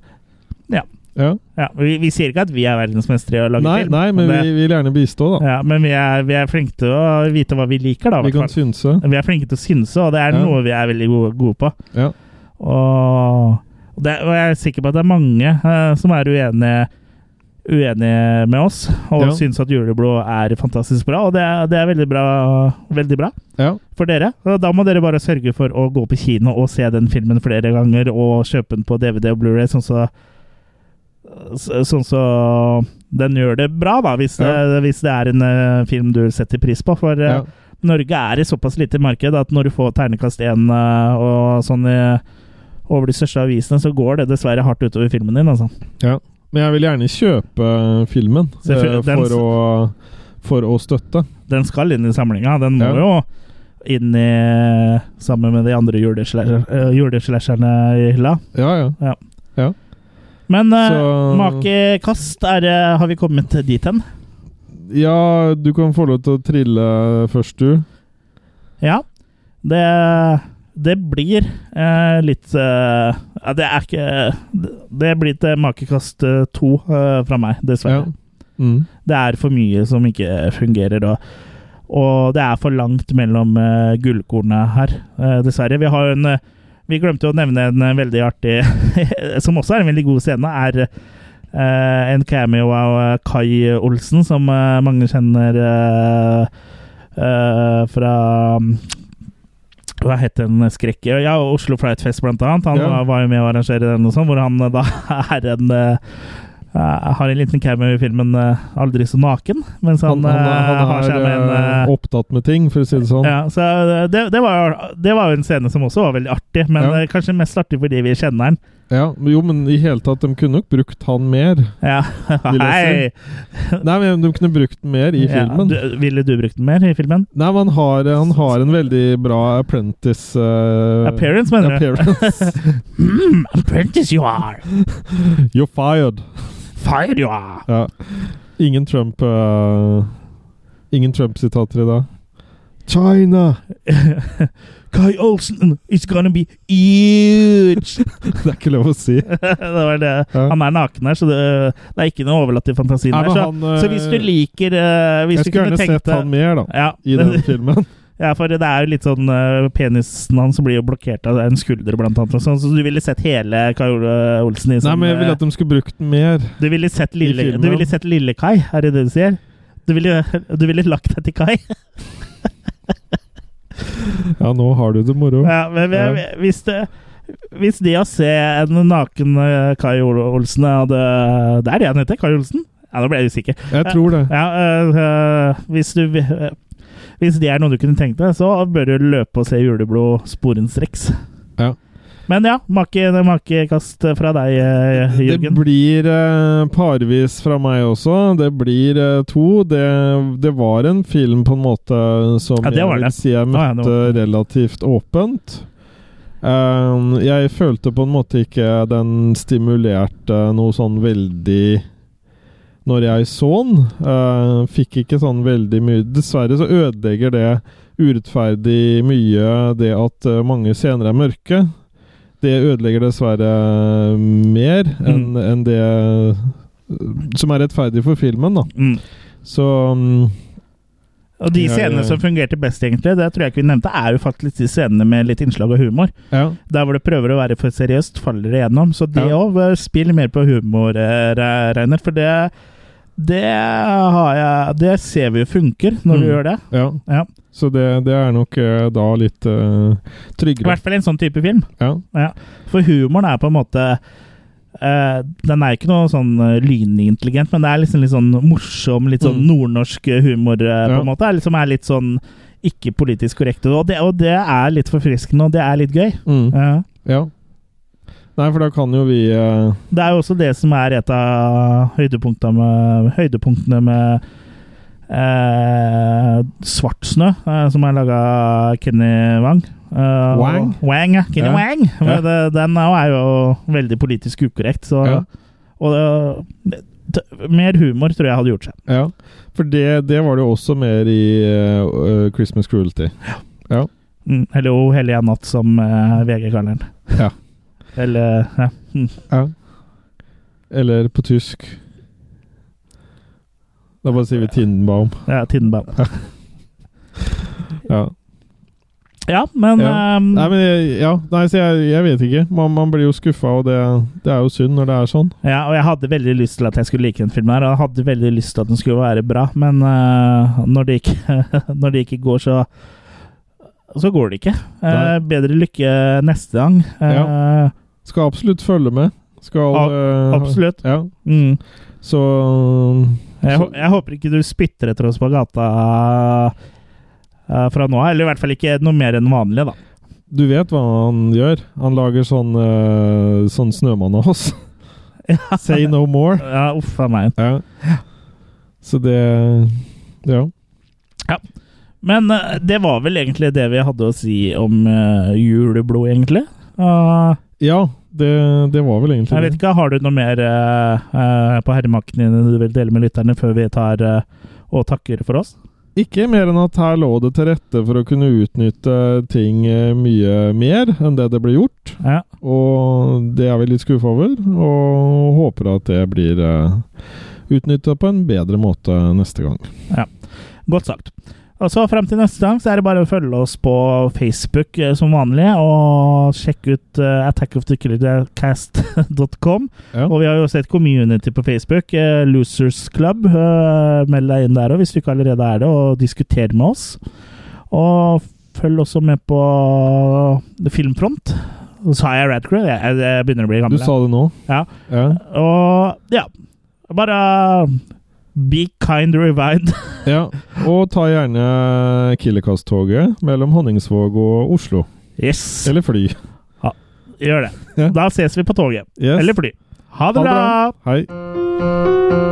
Ja. ja, vi, vi sier ikke at vi er verdensmestere i å lage Nei, film. nei, men det, vi vil gjerne bistå, da. ja, men vi er, vi er flinke til å vite hva vi liker, da. Vi kan synse. Vi er flinke til å synse, og det er Ja. noe vi er veldig gode, gode på. Ja. Og, det, og jeg er sikker på at det er mange uh, som er uenige, uenige med oss, og Ja. syns at Juleblod er fantastisk bra. Og det er, det er veldig bra, veldig bra Ja. for dere. Og da må dere bare sørge for å gå på kino og se den filmen flere ganger, og kjøpe den på DVD og Blu-ray, sånn så Sånn så den gjør det bra, da, hvis det, hvis det er en uh, film du setter pris på. For uh, Ja. Norge er i såpass lite marked at når du får ternekast én uh, og sånn over de største avisene, så går det dessverre hardt utover filmen din, altså. ja. Men jeg vil gjerne kjøpe filmen Selvfø- eh, for, å, for å støtte. Den skal inn i samlinga. Den må Ja. jo inn i Sammen med de andre eh, juleslasherne i hylla. Ja, ja. Men uh, Så- makekast, er, eh, har vi kommet dit hen? Ja, du kan få lov til å trille først, du. Ja. Det, det blir eh, litt eh, Det er ikke Det blir til makekast eh, to eh, fra meg, dessverre. Ja. Mm. Det er for mye som ikke fungerer, og, og det er for langt mellom eh, gullkornene her, eh, dessverre. Vi har en Vi glemte å nevne en eh, veldig artig Som også er en veldig god scene, er eh, en cameo av Kai Olsen, som eh, mange kjenner eh, eh, fra hva het den skrekk... Ja, Oslo Flightfest, blant annet. Han Ja. var jo med å arrangere den, og sånn, hvor han eh, da er en eh, eh, har en liten cameo i filmen eh, 'Aldri så naken', mens han, Han, han, han, eh, har er seg med en opptatt med ting, for å si det sånn. ja, så det, det, var, det var jo en scene som også var veldig artig, men Ja. kanskje mest artig fordi vi kjenner den. Ja, jo, men i hele tatt, de kunne nok brukt han mer. Ja. Hei! Nei, men de kunne brukt den mer i Ja, filmen. du, ville du brukt den mer i filmen? Nei, men han har, han har en veldig bra apprentice uh, Appearance, mener du? appearance. Mm, apprentice you are! You're fired. Fired ja! Ja. Ingen Trump uh, Ingen Trump-sitater i dag. China! Kai Olsen is gonna be huge! Det er ikke lov å si. det var det. Ja. Han er naken her, så det, det er ikke noe overlatt til fantasien Nei, her. Så, han, eh, så hvis du liker uh, Hvis Jeg skulle gjerne sett han mer, da. ja, I den filmen. Ja, for det er jo litt sånn eh, Penisen hans blir jo blokkert av en skulder, blant annet. sånn, så du ville sett hele Kai Ole Olsen i sånn Nei, men jeg ville eh, at de skulle brukt mer. Du ville sett lille, du ville sett lille Kai, er det det du sier? Du ville, du ville lagt deg til Kai? Ja, nå har du det moro. Ja, men hvis det hvis det å se en naken eh, Kai Ol- Olsen hadde Det er det han heter? Kai Olsen? Ja, Nå ble jeg usikker. Jeg tror det. Ja, hvis du Hvis det er noe du kunne tenkt deg, så bør du løpe og se Juleblod sporenstreks. Ja. Men ja, make, makekast fra deg, Jørgen. Det blir eh, parvis fra meg også. Det blir eh, to. Det, det var en film på en måte som Ja, jeg vil det. si jeg Ja, ja, møtte var- relativt åpent. Um, jeg følte på en måte ikke den stimulerte noe sånn veldig når jeg så den. Uh, fikk ikke sånn veldig mye Dessverre så ødelegger det urettferdig mye det at uh, mange scener er mørke. Det ødelegger dessverre mer enn Mm. en det som er rettferdig for filmen, da. Mm. Så um, Og de scenene som fungerte best, egentlig, det tror jeg ikke vi nevnte, er jo faktisk de scenene med litt innslag av humor. ja. Der hvor det prøver å være for seriøst, faller det igjennom. Så det Ja. spiller mer på humor, eh, Reiner. For det det, har jeg, det ser vi jo funker når du Mm. gjør det. ja. Ja. Så det, det er nok eh, da litt tryggere. I hvert fall en sånn type film. Ja. Ja. For humoren er på en måte Uh, Den er ikke noe sånn lynintelligent, men det er liksom litt sånn morsom, litt sånn Mm. nordnorsk humor, eh, på en måte. Er liksom er litt sånn ikke politisk korrekt. Og det, og det er litt forfriskende, og det er litt gøy. Mm. Ja. ja. Nei, for da kan jo vi uh... Det er jo også det som er et av høydepunktene med, høydepunktene med eh, Svart snø, eh, som er laga av Kenny Wang. Eh, Wang? og- Wang, ja. Kenny Ja. Wang. Men det, den er jo- veldig politisk ukorrekt, så Ja. Og det, mer humor tror jeg hadde gjort seg. Ja. For det, det var det jo også mer i eh, Christmas Cruelty. Mm, eller O hellige natt, som uh, VG kaller den. Ja. Eller ja. Mm. ja. Eller på tysk. Da bare sier vi Tindenbaum. ja Tindenbaum. Ja. Ja, men Ja. Um, Nei, men jeg, ja, nei, så jeg, jeg vet ikke. Man, man blir jo skuffa, og det, det er jo synd når det er sånn. Ja, og jeg hadde veldig lyst til at jeg skulle like den filmen her, og jeg hadde veldig lyst til at den skulle være bra, men uh, når, det ikke, når det ikke går, så så går det ikke. Uh, bedre lykke neste gang. Eh, Skal absolutt følge med. Skal A eh, absolutt. Ja, mm. så jeg, hå- jeg håper ikke du spytter etter oss på gata eh, fra nå av, eller i hvert fall ikke noe mer enn vanlig, da. Du vet hva han gjør? Han lager sånn, uh, sånn snømann av oss. Say no more. Ja, uff a meg. Ja. Så det Ja. ja. Men uh, det var vel egentlig det vi hadde å si om uh, juleblod, egentlig. Uh, Ja, det, det var vel egentlig jeg vet ikke, Har du noe mer eh, på herremakten din du vil dele med lytterne før vi tar uh, og takker for oss? Ikke mer enn at her lå det til rette for å kunne utnytte ting mye mer enn det det ble gjort. Ja. Og det er vi litt skuffa over, og håper at det blir uh, utnytta på en bedre måte neste gang. Ja, Godt sagt. Og så Frem til neste gang så er det bare å følge oss på Facebook eh, som vanlig, og sjekke ut uh, attackofthekillercast.com. Ja. Og vi har jo sett community på Facebook, eh, Losers Club. eh, meld deg inn der òg hvis du ikke allerede er det, og diskuter med oss. Og følg også med på Filmfront. Så sa jeg Radcrew. Jeg, jeg, jeg begynner å bli gammel. Du sa det nå? Ja. Ja. Og ja, bare be kind rewind. ja. Og ta gjerne Killekast-toget mellom Honningsvåg og Oslo. Yes, Eller fly. gjør det. Ja. Da ses vi på toget. Yes. Eller fly. Ha det Ha det bra! bra. Hei.